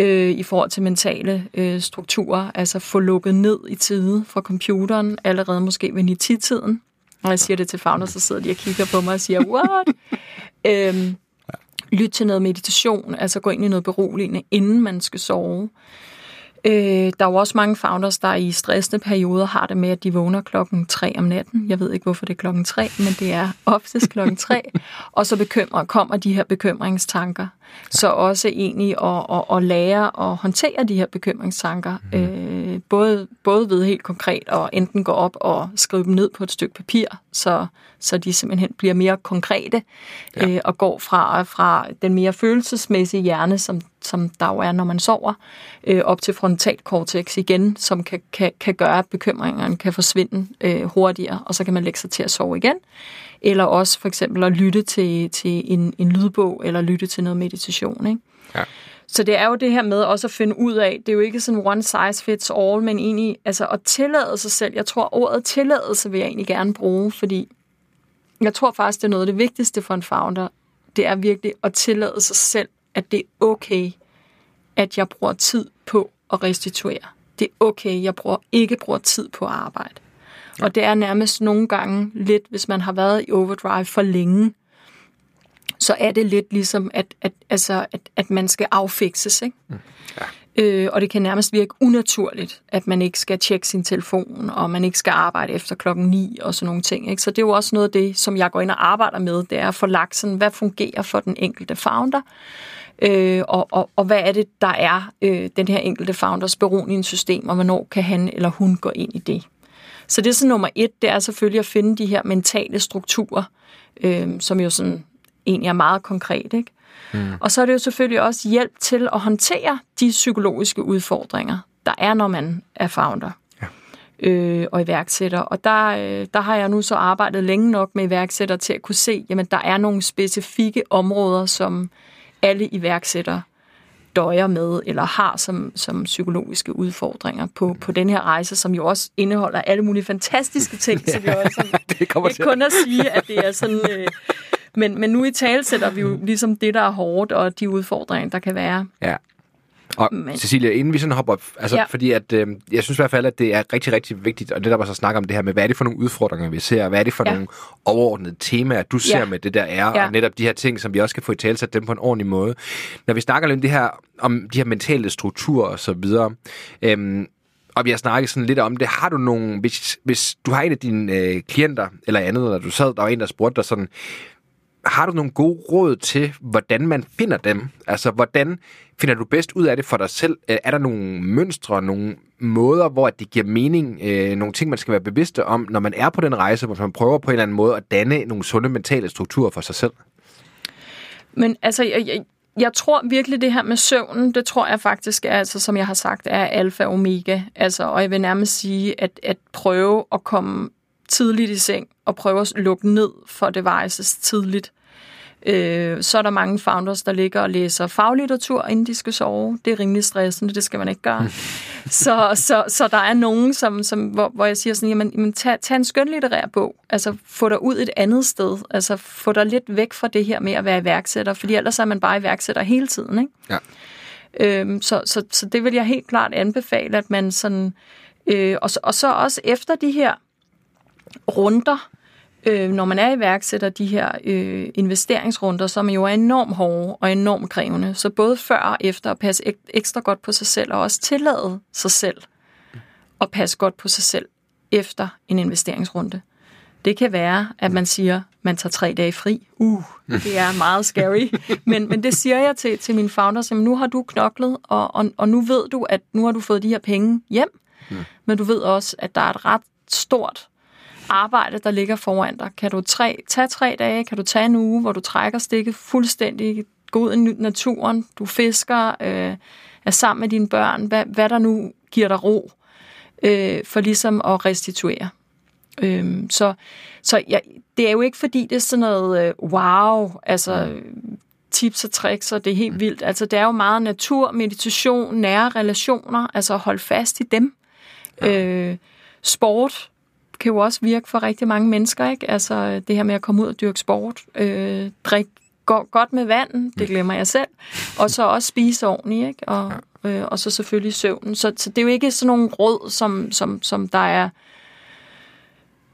øh, i forhold til mentale øh, strukturer, altså få lukket ned i tide fra computeren, allerede måske ved 9-tiden. Når jeg siger det til fagner, så sidder de og kigger på mig og siger, what? [LAUGHS] øhm, lyt til noget meditation, altså gå ind i noget beroligende, inden man skal sove. Øh, der er jo også mange founders, der i stressende perioder har det med, at de vågner klokken 3 om natten. Jeg ved ikke, hvorfor det er klokken 3, men det er oftest klokken 3. [LAUGHS] og så bekymrer, kommer de her bekymringstanker. Så også egentlig at, at, at lære at håndtere de her bekymringstanker. Mm. Øh, både, både ved helt konkret at enten gå op og skrive dem ned på et stykke papir, så, så de simpelthen bliver mere konkrete ja. øh, og går fra, fra den mere følelsesmæssige hjerne, som, som der jo er, når man sover, øh, op til frontalkortex igen, som kan, kan, kan gøre, at bekymringerne kan forsvinde øh, hurtigere, og så kan man lægge sig til at sove igen eller også for eksempel at lytte til, til en, en lydbog, eller lytte til noget meditation. Ikke? Ja. Så det er jo det her med også at finde ud af, det er jo ikke sådan one size fits all, men egentlig altså at tillade sig selv. Jeg tror, ordet tilladelse vil jeg egentlig gerne bruge, fordi jeg tror faktisk, det er noget af det vigtigste for en founder. Det er virkelig at tillade sig selv, at det er okay, at jeg bruger tid på at restituere. Det er okay, jeg bruger, ikke bruger tid på at arbejde. Og det er nærmest nogle gange lidt, hvis man har været i overdrive for længe, så er det lidt ligesom, at, at, altså, at, at man skal affikses. Ikke? Mm. Ja. Øh, og det kan nærmest virke unaturligt, at man ikke skal tjekke sin telefon, og man ikke skal arbejde efter klokken 9 og sådan nogle ting. Ikke? Så det er jo også noget af det, som jeg går ind og arbejder med, det er at få lagt sådan, hvad fungerer for den enkelte founder, øh, og, og, og hvad er det, der er øh, den her enkelte founders beroligende system, og hvornår kan han eller hun gå ind i det. Så det er så nummer et, det er selvfølgelig at finde de her mentale strukturer, øh, som jo sådan egentlig er meget konkret. Ikke? Mm. Og så er det jo selvfølgelig også hjælp til at håndtere de psykologiske udfordringer, der er, når man er founder. Øh, og iværksætter. Og der, øh, der har jeg nu så arbejdet længe nok med iværksætter til at kunne se, jamen der er nogle specifikke områder, som alle iværksættere døjer med, eller har som, som psykologiske udfordringer på, på den her rejse, som jo også indeholder alle mulige fantastiske ting, så er [LAUGHS] også det kommer ikke kun at sige, at det er sådan... Øh, men, men nu i tale sætter vi jo ligesom det, der er hårdt, og de udfordringer, der kan være. Ja. Og Men-. Cecilia, inden vi sådan hopper op, altså ja. Fordi at, øh, jeg synes i hvert fald, at det er rigtig, rigtig vigtigt, og det der var så snakke om det her med, hvad er det for nogle udfordringer, vi ser, hvad er det for Ja. nogle overordnede temaer, du ser Ja. med det der er, Ja. og netop de her ting, som vi også kan få i tale dem på en ordentlig måde. Når vi snakker lidt om det her, om de her mentale strukturer og så videre, øhm, og vi har snakket sådan lidt om det. Har du nogle, hvis, hvis du har en af dine øh, klienter eller andet, eller du sad, der var en, der spurgte dig sådan, har du nogle gode råd til, hvordan man finder dem? Altså, hvordan finder du bedst ud af det for dig selv? Øh, er der nogle mønstre, nogle måder, hvor det giver mening, øh, nogle ting, man skal være bevidste om, når man er på den rejse, hvor man prøver på en eller anden måde at danne nogle sunde mentale strukturer for sig selv? Men altså, jeg, jeg, jeg tror virkelig, det her med søvnen, det tror jeg faktisk er, altså, som jeg har sagt, er alfa og omega. Altså, og jeg vil nærmest sige, at, at prøve at komme tidligt i seng, og prøve at lukke ned for devices tidligt. Øh, så er der mange founders, der ligger og læser faglitteratur, inden de skal sove. Det er rimelig stressende, det skal man ikke gøre. [LAUGHS] så, så, så der er nogen, som, som, hvor, hvor jeg siger sådan, jamen, jamen tag, tag en skønlitterær bog. Altså få dig ud et andet sted. Altså få dig lidt væk fra det her med at være iværksætter, fordi ellers er man bare iværksætter hele tiden. Ikke? Ja. Øhm, så, så, så det vil jeg helt klart anbefale, at man sådan... Øh, og, så, og så også efter de her runder, øh, når man er iværksætter, de her øh, investeringsrunder, som jo er enormt hårde og enormt krævende. Så både før og efter at passe ek- ekstra godt på sig selv, og også tillade sig selv at passe godt på sig selv efter en investeringsrunde. Det kan være, at man siger, man tager tre dage fri. Uh, det er meget scary. [LAUGHS] men, men det siger jeg til, til mine founders, at nu har du knoklet, og, og, og nu ved du, at nu har du fået de her penge hjem. Men du ved også, at der er et ret stort arbejde, der ligger foran dig. Kan du tre, tage tre dage? Kan du tage en uge, hvor du trækker stikket fuldstændig, gå ud i naturen, du fisker, øh, er sammen med dine børn, hvad, hvad der nu giver dig ro, øh, for ligesom at restituere. Øhm, så så ja, det er jo ikke fordi, det er sådan noget øh, wow, altså tips og tricks, og det er helt vildt. Altså det er jo meget natur, meditation, nære relationer, altså hold fast i dem. Ja. Øh, sport kan jo også virke for rigtig mange mennesker, ikke? Altså det her med at komme ud og dyrke sport, øh, drikke go- godt med vand, det glemmer jeg selv, og så også spise ordentligt, ikke? Og, øh, og så selvfølgelig søvnen. Så, så det er jo ikke sådan nogle råd, som, som, som der er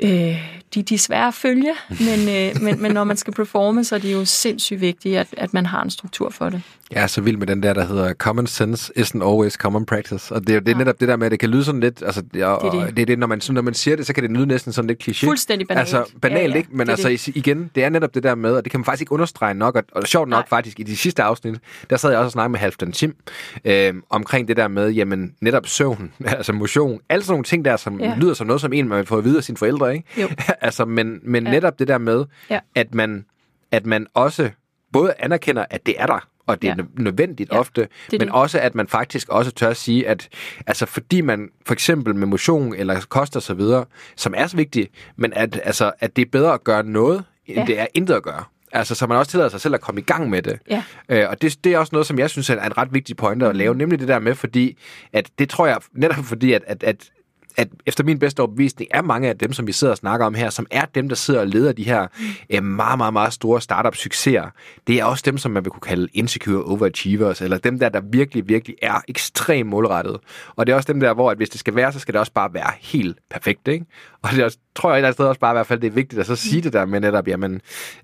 øh, de, de er svære at følge, men, øh, men, men når man skal performe, så er det jo sindssygt vigtigt, at, at man har en struktur for det. Jeg er så vild med den der, der hedder Common sense isn't always common practice. Og det er det er Ja. netop det der med, at det kan lyde sådan lidt, altså, og Det er det. det er det, når man, når man siger det, så kan det lyde næsten sådan lidt kliché. Fuldstændig banalt. Altså banalt, Ja, ja, ikke? Men det altså det. igen, det er netop det der med, og det kan man faktisk ikke understrege nok, og, og sjovt nok Nej. faktisk, i de sidste afsnit, der sad jeg også og snakkede med Halfdan Tim, øh, omkring det der med, jamen netop søvn, [LAUGHS] altså motion, alle sådan nogle ting der, som Ja. lyder som noget, som en man får at vide af sine forældre, ikke? Jo. [LAUGHS] altså, men, men ja. netop det der med, Ja. at, man, at man også både anerkender, at det er der, og det er Ja. nø- nødvendigt Ja, ofte, er men det. også at man faktisk også tør at sige, at altså fordi man for eksempel med motion eller kost og så videre, som er så vigtigt, men at, altså, at det er bedre at gøre noget, end Ja. det er intet at gøre. Altså, så man også tillader sig selv at komme i gang med det. Ja. Øh, og det, det er også noget, som jeg synes er en ret vigtig pointe at lave, nemlig det der med, fordi, at det tror jeg netop fordi, at, at, at at efter min bedste overbevisning er mange af dem, som vi sidder og snakker om her, som er dem, der sidder og leder de her øh, meget, meget, meget store startup-succeser. Det er også dem, som man vil kunne kalde insecure overachievers, eller dem der, der virkelig, virkelig er ekstremt målrettet. Og det er også dem der, hvor at hvis det skal være, så skal det også bare være helt perfekt, ikke? Og det er også, tror jeg et eller andet sted også bare i hvert fald, det er vigtigt at så sige det der med netop, jamen,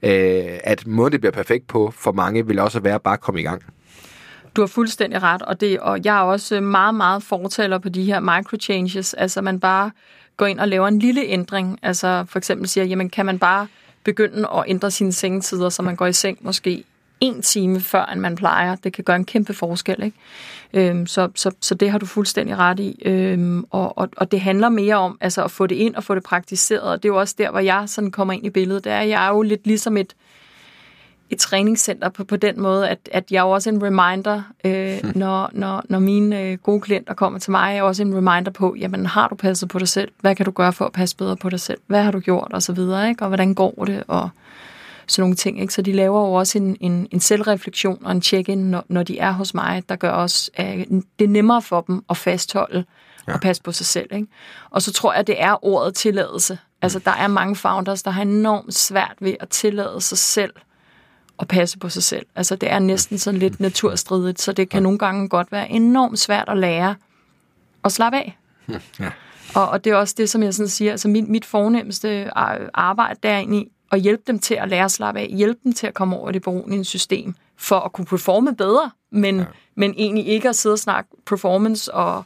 øh, at måden det bliver perfekt på for mange, vil også være bare at komme i gang. Du har fuldstændig ret, og, det, og jeg er også meget, meget fortaler på de her microchanges. Altså man bare går ind og laver en lille ændring. Altså for eksempel siger, jamen kan man bare begynde at ændre sine sengetider, så man går i seng måske en time før, end man plejer. Det kan gøre en kæmpe forskel. Ikke? Øhm, så, så, så det har du fuldstændig ret i. Øhm, og, og, og det handler mere om altså, at få det ind og få det praktiseret. Og det er jo også der, hvor jeg sådan kommer ind i billedet. Det er, jeg er jo lidt ligesom et, et træningscenter på, på den måde, at, at jeg er også en reminder, øh, hmm. når, når, når mine øh, gode klienter kommer til mig, jeg er også en reminder på, jamen har du passet på dig selv? Hvad kan du gøre for at passe bedre på dig selv? Hvad har du gjort? Og så videre, ikke? Og hvordan går det? Og sådan nogle ting. Ikke? Så de laver jo også en, en, en selvreflektion og en check-in, når, når de er hos mig, der gør også, at det er nemmere for dem at fastholde ja. og passe på sig selv. Ikke? Og så tror jeg, det er ordet tilladelse. Altså, der er mange founders, der har enormt svært ved at tillade sig selv at passe på sig selv. Altså, det er næsten sådan lidt naturstridigt, så det kan nogle gange godt være enormt svært at lære at slappe af. Ja. Og, og det er også det, som jeg sådan siger, altså mit, mit fornemmeste arbejde, der er egentlig at hjælpe dem til at lære at slappe af, hjælpe dem til at komme over det beroligende system, for at kunne performe bedre, men, ja. men egentlig ikke at sidde og snakke performance og,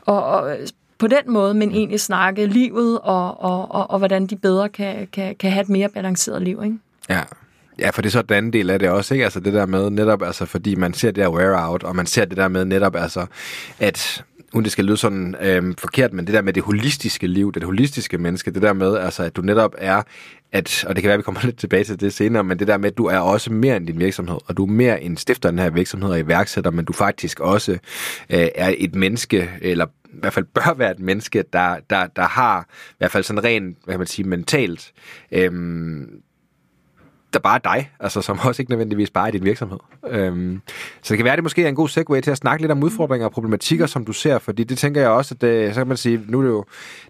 og, og på den måde, men egentlig snakke livet og, og, og, og hvordan de bedre kan, kan, kan have et mere balanceret liv. Ikke? Ja, Ja, for det er så den anden del af det også, ikke? Altså det der med netop, altså fordi man ser det der wear out, og man ser det der med netop, altså, at uden det skal lyde sådan øhm, forkert, men det der med det holistiske liv, det holistiske menneske, det der med, altså, at du netop er, at, og det kan være, at vi kommer [LAUGHS] lidt tilbage til det senere, men det der med, at du er også mere end din virksomhed, og du er mere end stifter den her virksomhed og iværksætter, men du faktisk også øh, er et menneske, eller i hvert fald bør være et menneske, der, der, der har i hvert fald sådan rent, hvad kan man sige, mentalt, øhm, der bare er dig, altså som [LAUGHS] også ikke nødvendigvis bare er din virksomhed. Øhm, så det kan være, at det måske er en god segue til at snakke lidt om udfordringer og problematikker, som du ser, fordi det tænker jeg også, at det, så kan man sige, nu er det jo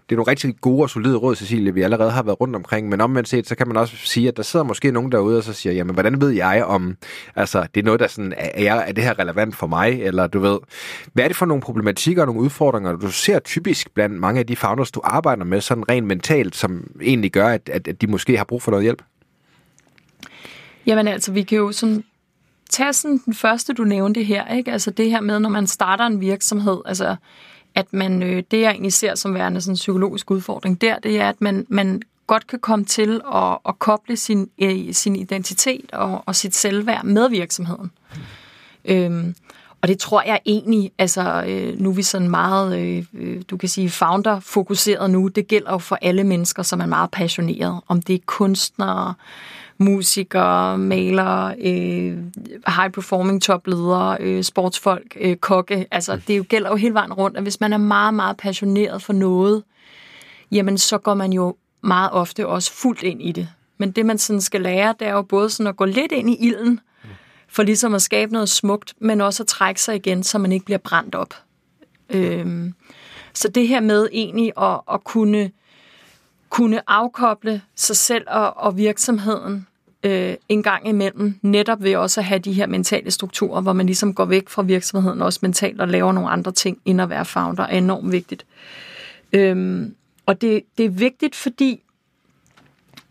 det er nogle rigtig gode og solide råd, Cecilie, vi allerede har været rundt omkring, men omvendt set, så kan man også sige, at der sidder måske nogen derude og så siger, jamen hvordan ved jeg om, altså det er noget, der sådan, er, jeg, er det her relevant for mig, eller du ved, hvad er det for nogle problematikker og nogle udfordringer, du ser typisk blandt mange af de founders, du arbejder med, sådan rent mentalt, som egentlig gør, at, at, at de måske har brug for noget hjælp? Jamen altså, vi kan jo sådan tage sådan den første, du nævnte her, ikke? Altså det her med, når man starter en virksomhed, altså at man, øh, det jeg egentlig ser som værende sådan en psykologisk udfordring der, det er, at man, man godt kan komme til at, at koble sin, øh, sin identitet og, og sit selvværd med virksomheden. Mm. Øhm, og det tror jeg egentlig, altså øh, nu er vi sådan meget, øh, øh, du kan sige, founder-fokuseret nu. Det gælder jo for alle mennesker, som er meget passionerede. Om det er kunstnere, musikere, malere, øh, high-performing topledere, øh, sportsfolk, øh, kokke. Altså, det jo gælder jo hele vejen rundt, at hvis man er meget, meget passioneret for noget, jamen så går man jo meget ofte også fuldt ind i det. Men det, man sådan skal lære, det er jo både sådan at gå lidt ind i ilden, for ligesom at skabe noget smukt, men også at trække sig igen, så man ikke bliver brændt op. Øhm, så det her med egentlig at, at kunne kunne afkoble sig selv og, og virksomheden øh, en gang imellem, netop ved også at have de her mentale strukturer, hvor man ligesom går væk fra virksomheden også mentalt og laver nogle andre ting, end at være founder, er enormt vigtigt. Øhm, og det, det er vigtigt, fordi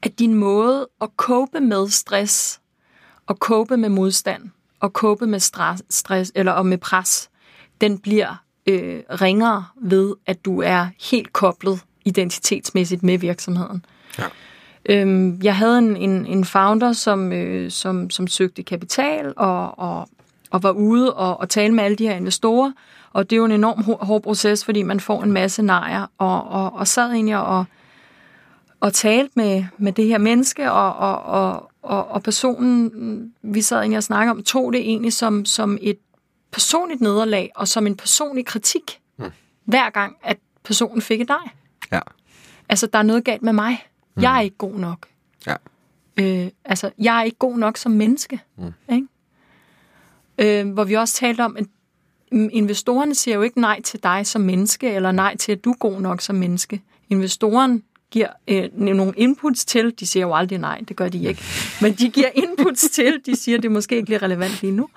at din måde at cope med stress, og cope med modstand, og cope med stress, stress eller og med pres, den bliver øh, ringere ved, at du er helt koblet identitetsmæssigt med virksomheden. Ja. Øhm, jeg havde en, en, en founder, som, øh, som, som søgte kapital og, og, og var ude og, og tale med alle de her investorer. Og det er jo en enorm hård proces, fordi man får en masse nejer. Og, og, og sad egentlig og, og talte med, med det her menneske, og, og, og, og, og personen, vi sad egentlig og snakkede om, tog det egentlig som, som et personligt nederlag, og som en personlig kritik, mm. hver gang, at personen fik et nej. Ja. Altså, der er noget galt med mig. Mm. Jeg er ikke god nok. Ja. Øh, altså, jeg er ikke god nok som menneske. Mm. Ikke? Øh, hvor vi også talte om, at investorerne siger jo ikke nej til dig som menneske, eller nej til, at du er god nok som menneske. Investoren giver øh, nogle inputs til, de siger jo aldrig nej, det gør de ikke, men de giver [LAUGHS] inputs til, de siger, det måske ikke lige relevant lige nu,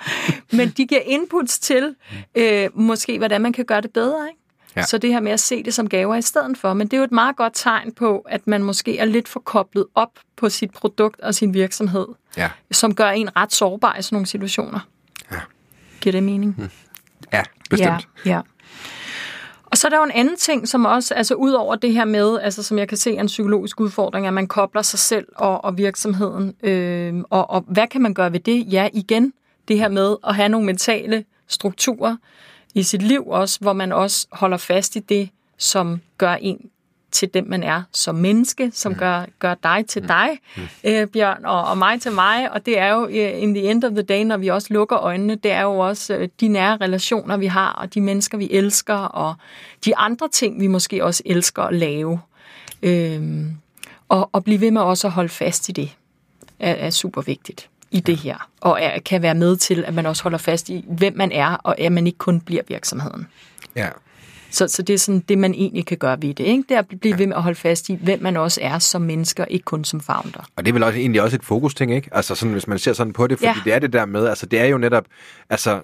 men de giver inputs til, øh, måske hvordan man kan gøre det bedre, ikke? Ja. Så det her med at se det som gaver i stedet for. Men det er jo et meget godt tegn på, at man måske er lidt for koblet op på sit produkt og sin virksomhed, ja. som gør en ret sårbar i sådan nogle situationer. Ja. Giver det mening? Hmm. Ja, bestemt. Ja, ja. Og så er der jo en anden ting, som også, altså ud over det her med, altså som jeg kan se er en psykologisk udfordring, at man kobler sig selv og, og virksomheden. Øh, og, og hvad kan man gøre ved det? Ja, igen, det her med at have nogle mentale strukturer, i sit liv også, hvor man også holder fast i det, som gør en til dem, man er som menneske, som gør, gør dig til dig, øh, Bjørn, og, og mig til mig. Og det er jo øh, in the end of the day, når vi også lukker øjnene, det er jo også øh, de nære relationer, vi har, og de mennesker, vi elsker, og de andre ting, vi måske også elsker at lave. Øh, og, og blive ved med også at holde fast i det, er, er super vigtigt i det her, og er, kan være med til, at man også holder fast i, hvem man er, og at man ikke kun bliver virksomheden. Ja. Så, så det er sådan det, man egentlig kan gøre ved det. Ikke? Det er at blive ved med at holde fast i, hvem man også er som mennesker, ikke kun som founder. Og det er vel også, egentlig også et fokusting, ikke? Altså sådan, hvis man ser sådan på det, fordi Ja. det er det der med, altså det er jo netop, altså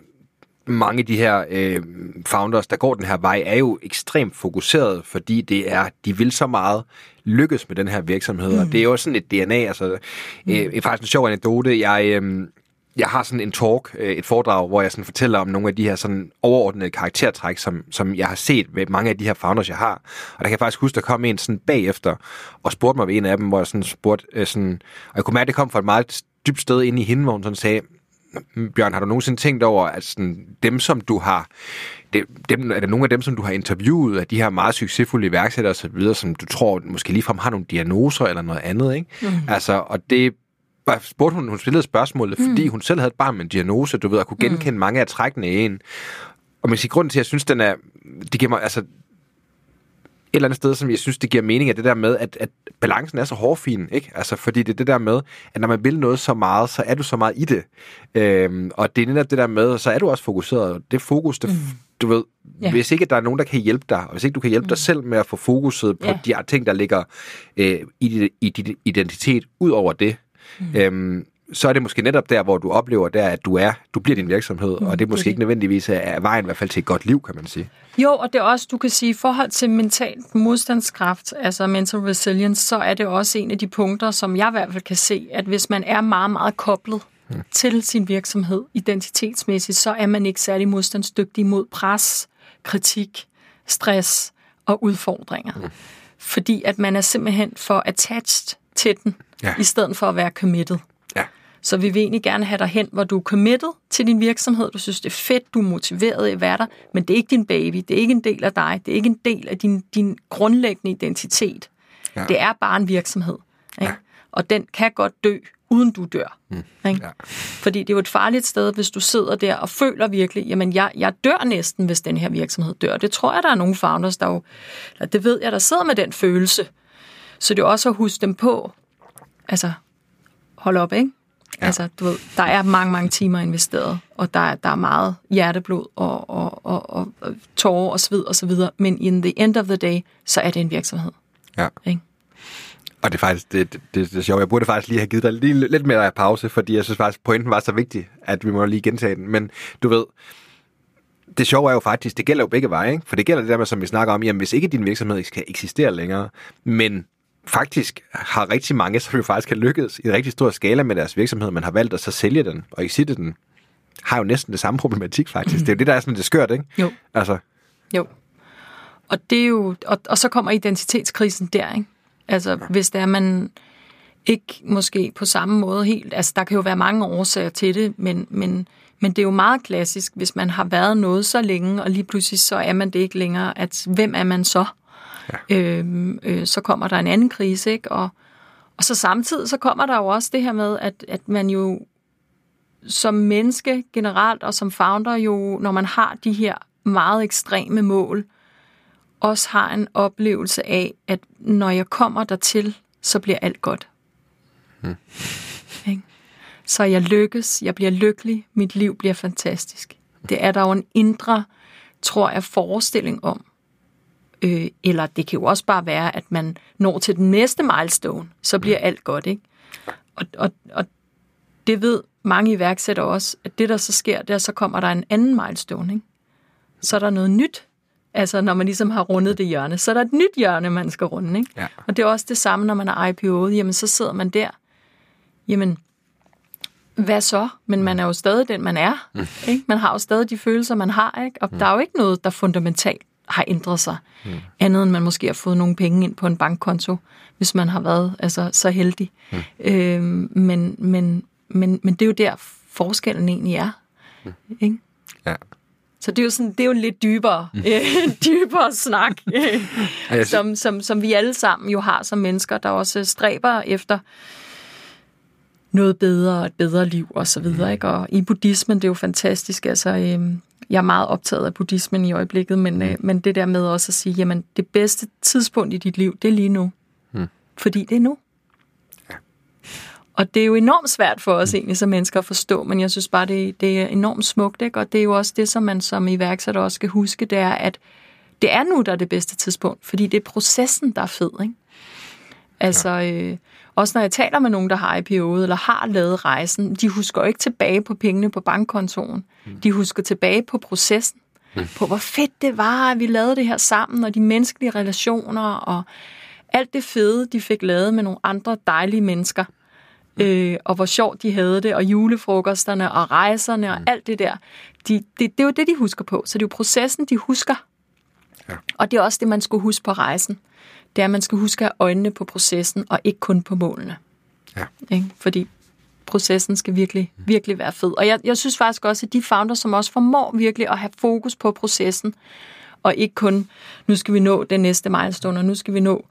mange af de her øh, founders, der går den her vej, er jo ekstremt fokuseret, fordi det er, de vil så meget lykkes med den her virksomhed, mm. og det er jo sådan et DNA, altså mm. øh, faktisk en sjov anekdote, jeg... Øh, jeg har sådan en talk, øh, et foredrag, hvor jeg sådan fortæller om nogle af de her sådan overordnede karaktertræk, som, som jeg har set ved mange af de her founders, jeg har. Og der kan jeg faktisk huske, der kom en sådan bagefter og spurgte mig ved en af dem, hvor jeg sådan spurgte, øh, sådan, og jeg kunne mærke, at det kom fra et meget dybt sted inde i hende, hvor hun sådan sagde, Bjørn, har du nogensinde tænkt over, at sådan, dem, som du har, dem, er der nogle af dem, som du har interviewet, af de her meget succesfulde iværksættere videre, som du tror måske ligefrem har nogle diagnoser eller noget andet, ikke? Mm. Altså, og det spurgte hun, hun stillede spørgsmålet, mm. fordi hun selv havde et barn med en diagnose, du ved, og kunne genkende mm. mange af trækkene i en. Og man siger, grunden til, at jeg synes, den er, det giver mig, altså, et eller andet sted, som jeg synes, det giver mening, er det der med, at, at balancen er så hårfin, ikke? Altså, fordi det er det der med, at når man vil noget så meget, så er du så meget i det. Øhm, og det er netop det der med, så er du også fokuseret. Og Det fokus, det, mm. du ved, ja. hvis ikke der er nogen, der kan hjælpe dig, og hvis ikke du kan hjælpe mm. dig selv med at få fokuset på Ja. de ting, der ligger øh, i, dit, i dit identitet, ud over det, mm. øhm, så er det måske netop der, hvor du oplever der, at du er, du bliver din virksomhed, mm, og det er måske det ikke nødvendigvis er vejen i hvert fald til et godt liv, kan man sige. Jo, og det er også, du kan sige, i forhold til mental modstandskraft, altså mental resilience, så er det også en af de punkter, som jeg i hvert fald kan se, at hvis man er meget, meget koblet mm. til sin virksomhed identitetsmæssigt, så er man ikke særlig modstandsdygtig mod pres, kritik, stress og udfordringer. Mm. Fordi at man er simpelthen for attached til den, Ja. i stedet for at være committed. Ja. Så vi vil egentlig gerne have dig hen, hvor du er committed til din virksomhed. Du synes, det er fedt, du er motiveret i at være der, men det er ikke din baby, det er ikke en del af dig, det er ikke en del af din, din grundlæggende identitet. Ja. Det er bare en virksomhed. Ikke? Ja. Og den kan godt dø, uden du dør. Mm. Ikke? Ja. Fordi det er jo et farligt sted, hvis du sidder der og føler virkelig, jamen jeg, jeg dør næsten, hvis den her virksomhed dør. Det tror jeg, der er nogle founders, der jo, eller det ved jeg, der sidder med den følelse. Så det er også at huske dem på, altså hold op, ikke? Ja. Altså, du ved, der er mange, mange timer investeret, og der er, der er meget hjerteblod og, og, og, og, og tårer og sved og så videre, men in the end of the day, så er det en virksomhed. Ja. Ikke? Og det er faktisk det, det, det, det er sjovt. Jeg burde faktisk lige have givet dig lige lidt mere pause, fordi jeg synes faktisk, pointen var så vigtig, at vi må lige gentage den. Men du ved, det sjove er jo faktisk, det gælder jo begge veje, ikke? For det gælder det der med, som vi snakker om, jamen hvis ikke din virksomhed skal eksistere længere, men faktisk har rigtig mange, som jo faktisk har lykkedes i en rigtig stor skala med deres virksomhed, men har valgt at så sælge den og exitte den, har jo næsten det samme problematik faktisk. Det er jo det, der er sådan lidt skørt, ikke? Jo. Altså, Jo. Og det er jo, og, og så kommer identitetskrisen der, ikke? Altså, ja. hvis det er, man ikke måske på samme måde helt, altså der kan jo være mange årsager til det, men, men, men det er jo meget klassisk, hvis man har været noget så længe, og lige pludselig så er man det ikke længere, at hvem er man så? Ja. Øhm, øh, så kommer der en anden krise, ikke? Og, og så samtidig, så kommer der jo også det her med, at, at man jo som menneske generelt, og som founder jo, når man har de her meget ekstreme mål, også har en oplevelse af, at når jeg kommer dertil, så bliver alt godt. Hmm. [LAUGHS] Ikke? Så jeg lykkes, jeg bliver lykkelig, mit liv bliver fantastisk. Det er der jo en indre, tror jeg, forestilling om. Øh, eller det kan jo også bare være, at man når til den næste milestone, så bliver alt godt. Ikke? Og, og, og det ved mange iværksættere også, at det der så sker, der så kommer der en anden milestone. Ikke? Så er der noget nyt. Altså når man ligesom har rundet det hjørne, så er der et nyt hjørne, man skal runde. Ikke? Ja. Og det er også det samme, når man er IPO'et. Jamen så sidder man der. Jamen, hvad så? Men man er jo stadig den, man er. Mm. Ikke? Man har jo stadig de følelser, man har. Ikke? Og mm. der er jo ikke noget, der fundamentalt har ændret sig. Mm. Andet end man måske har fået nogle penge ind på en bankkonto, hvis man har været altså, så heldig. Mm. Øhm, men, men, men, men det er jo der, forskellen egentlig er. Mm. Ikke? ja. Så det er jo, sådan, det er jo en lidt dybere, mm. [LAUGHS] øh, dybere snak, [LAUGHS] øh, som, som, som vi alle sammen jo har som mennesker, der også stræber efter noget bedre et bedre liv og så videre. Ikke? Og i buddhismen, det er jo fantastisk. Altså, øh, jeg er meget optaget af buddhismen i øjeblikket, men, øh, men det der med også at sige, jamen det bedste tidspunkt i dit liv, det er lige nu. Mm. Fordi det er nu. Og det er jo enormt svært for os egentlig som mennesker at forstå, men jeg synes bare, det, det er enormt smukt, ikke? og det er jo også det, som man som iværksætter også skal huske, det er, at det er nu, der er det bedste tidspunkt, fordi det er processen, der er fed. Ikke? Altså, øh, også når jeg taler med nogen, der har IPO'et eller har lavet rejsen, de husker ikke tilbage på pengene på bankkontoen. De husker tilbage på processen, på hvor fedt det var, at vi lavede det her sammen, og de menneskelige relationer, og alt det fede, de fik lavet med nogle andre dejlige mennesker øh, og hvor sjovt de havde det, og julefrokosterne, og rejserne, og alt det der. De, det, det er jo det, de husker på. Så det er jo processen, de husker. Ja. Og det er også det, man skulle huske på rejsen. Det er, at man skal huske at have øjnene på processen, og ikke kun på målene. Ja. Ikke? Fordi processen skal virkelig, virkelig være fed. Og jeg, jeg synes faktisk også, at de founder, som også formår virkelig at have fokus på processen, og ikke kun, nu skal vi nå den næste milestone, og nu skal vi nå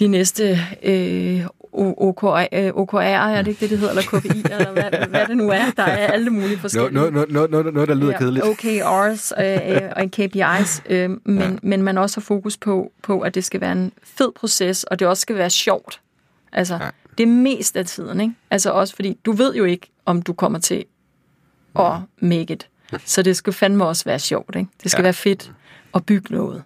de næste øh, OKR, øh, OKR, er det ikke det, det hedder, eller KPI, eller hvad, hvad det nu er. Der er alle mulige Noget, forskellige. noget, noget, noget, noget der lyder kedeligt. OKRs øh, øh, og KPIs, øh, men, ja. men man også har fokus på, på, at det skal være en fed proces, og det også skal være sjovt. Altså, ja. det er mest af tiden, ikke? Altså også fordi, du ved jo ikke, om du kommer til at make it. Så det skal fandme også være sjovt, ikke? Det skal ja. være fedt at bygge noget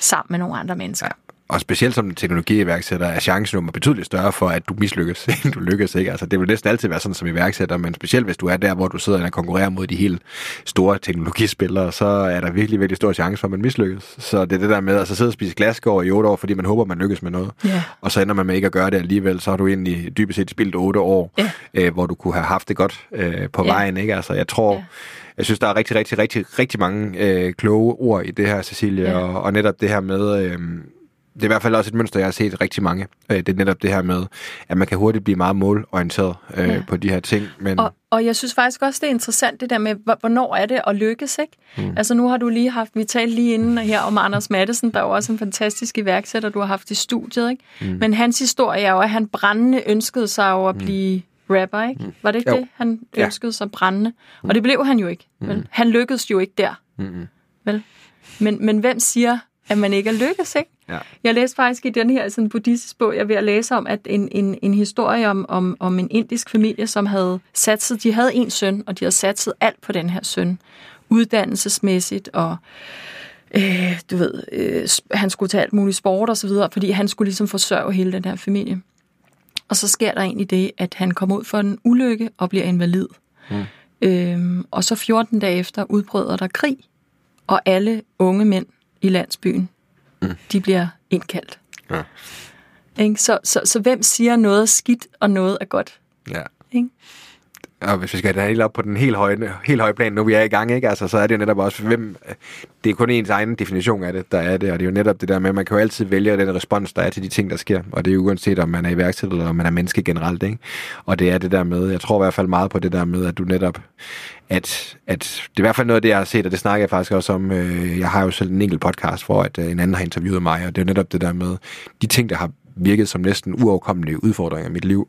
sammen med nogle andre mennesker. Ja. Og specielt som teknologiiværksætter er chancen jo betydeligt større for, at du mislykkes, [LAUGHS] end du lykkes. Ikke? Altså, det vil næsten altid være sådan som iværksætter, men specielt hvis du er der, hvor du sidder og konkurrerer mod de helt store teknologispillere, så er der virkelig, virkelig stor chance for, at man mislykkes. Så det er det der med at så sidde og spise glasgård i otte år, fordi man håber, man lykkes med noget. Ja. Og så ender man med ikke at gøre det alligevel, så har du egentlig dybest set spildt otte år, Ja. øh, hvor du kunne have haft det godt øh, på Ja. vejen. Ikke? Altså, jeg tror... Ja. Jeg synes, der er rigtig, rigtig, rigtig, rigtig mange øh, kloge ord i det her, Cecilie, Ja. og, og netop det her med... Øh, det er i hvert fald også et mønster, jeg har set rigtig mange. Øh, Det er netop det her med, at man kan hurtigt blive meget målorienteret øh, Ja. på de her ting. Men Og, og jeg synes faktisk også, det er interessant, det der med, hvor- hvornår er det at lykkes, ikke? Mm. Altså nu har du lige haft, vi talte lige inden her om Anders Mattesen, der er jo også en fantastisk iværksætter, du har haft i studiet, ikke? Mm. Men hans historie er jo, at han brændende ønskede sig jo at blive rapper, ikke? Var det ikke Jo. det, han Ja. ønskede sig brændende? Og det blev han jo ikke, vel? Han lykkedes jo ikke der, Mm-mm. vel? Men, men hvem siger, at man ikke er lykkes, ikke? Ja. Jeg læste faktisk i den her sådan buddhistisk bog, jeg er ved at læse om, at en, en, en historie om, om, om en indisk familie, som havde satset, de havde en søn, og de havde satset alt på den her søn, uddannelsesmæssigt, og øh, du ved, øh, han skulle tage alt muligt sport og så videre, fordi han skulle ligesom forsørge hele den her familie. Og så sker der egentlig det, at han kommer ud for en ulykke og bliver invalid. Mm. Øhm, og så 14 dage efter udbryder der krig, og alle unge mænd i landsbyen, mm. de bliver indkaldt. Ja. Ikke? Så, så, så hvem siger noget er skidt, og noget er godt? ja. Ikke? Og hvis vi skal have det helt op på den helt høje, helt høje plan, nu vi er i gang, ikke? Altså, så er det jo netop også, hvem, det er kun ens egen definition af det, der er det, og det er jo netop det der med, at man kan jo altid vælge den respons, der er til de ting, der sker, og det er jo uanset, om man er iværksætter, eller om man er menneske generelt, ikke? Og det er det der med, jeg tror i hvert fald meget på det der med, at du netop, at, at det er i hvert fald noget af det, jeg har set, og det snakker jeg faktisk også om, øh, jeg har jo selv en enkelt podcast, hvor at, øh, en anden har interviewet mig, og det er jo netop det der med, de ting, der har virket som næsten uoverkommelige udfordringer i mit liv,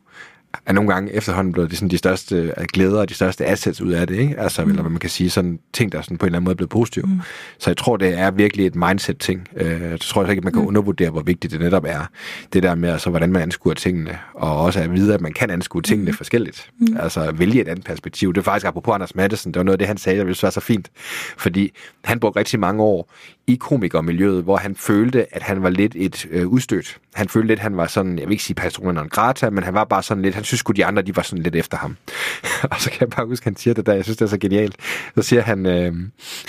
er nogle gange efterhånden blevet de, sådan, de største øh, glæder og de største assets ud af det, ikke? Altså, mm. eller hvad man kan sige, sådan ting, der sådan på en eller anden måde er blevet positive. Mm. Så jeg tror, det er virkelig et mindset-ting. Øh, Jeg tror ikke, at man kan mm. undervurdere, hvor vigtigt det netop er. Det der med, altså, hvordan man anskuer tingene, og også at vide, at man kan anskue tingene mm. forskelligt. Mm. Altså, vælge et andet perspektiv. Det er faktisk, apropos Anders Madsen, det var noget af det, han sagde, jeg ville var så fint. Fordi han brugte rigtig mange år i komikermiljøet, hvor han følte, at han var lidt et øh, udstødt. Han følte lidt, at han var sådan, jeg vil ikke sige personen non grata, men han var bare sådan lidt, han synes sgu, de andre, de var sådan lidt efter ham. [LAUGHS] og så kan jeg bare huske, at han siger det der, jeg synes, det er så genialt. Så siger han, øh,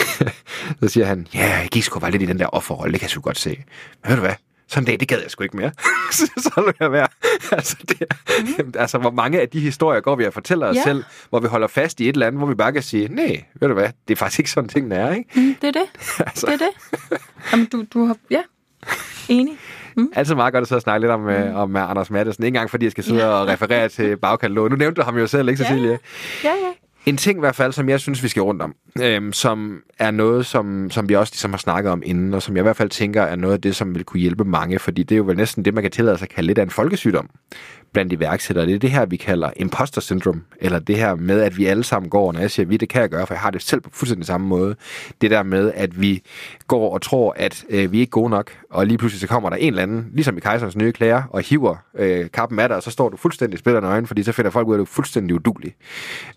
[LAUGHS] så siger han, ja, jeg gik sgu bare lidt i den der offerrolle, det kan jeg sgu godt se. Men ved du hvad? Sådan en dag, det gad jeg sgu ikke mere. [LAUGHS] så vil jeg være. [LAUGHS] Altså, det, mm. altså, hvor mange af de historier går vi og fortæller os Ja. selv, hvor vi holder fast i et eller andet, hvor vi bare kan sige, nej, ved du hvad, det er faktisk ikke sådan, tingene er, ikke? Mm, det er det. [LAUGHS] Altså. Det er det. Jamen, du, du har... Ja, enig. Mm. Altid meget godt at sidde og snakke lidt om, mm. om uh, Anders Madsen. Ikke engang fordi jeg skal sidde Ja. og referere til bagkataloget. Nu nævnte du ham jo selv, ikke Ja, Cecilie? Ja, ja. En ting i hvert fald, som jeg synes, vi skal rundt om, øhm, som er noget, som, som vi også ligesom har snakket om inden, og som jeg i hvert fald tænker er noget af det, som vil kunne hjælpe mange, fordi det er jo vel næsten det, man kan tillade sig at kalde lidt af en folkesygdom blandt iværksættere. Det er det her, vi kalder imposter syndrome, eller det her med, at vi alle sammen går, når jeg siger vi, det kan jeg gøre, for jeg har det selv på fuldstændig samme måde. Det der med, at vi går og tror, at øh, vi er ikke gode nok, og lige pludselig så kommer der en eller anden, ligesom i Kejserens nye klæder, og hiver øh, kappen af dig, og så står du fuldstændig spillerne nøgen, fordi så finder folk ud af, at du er fuldstændig udulig.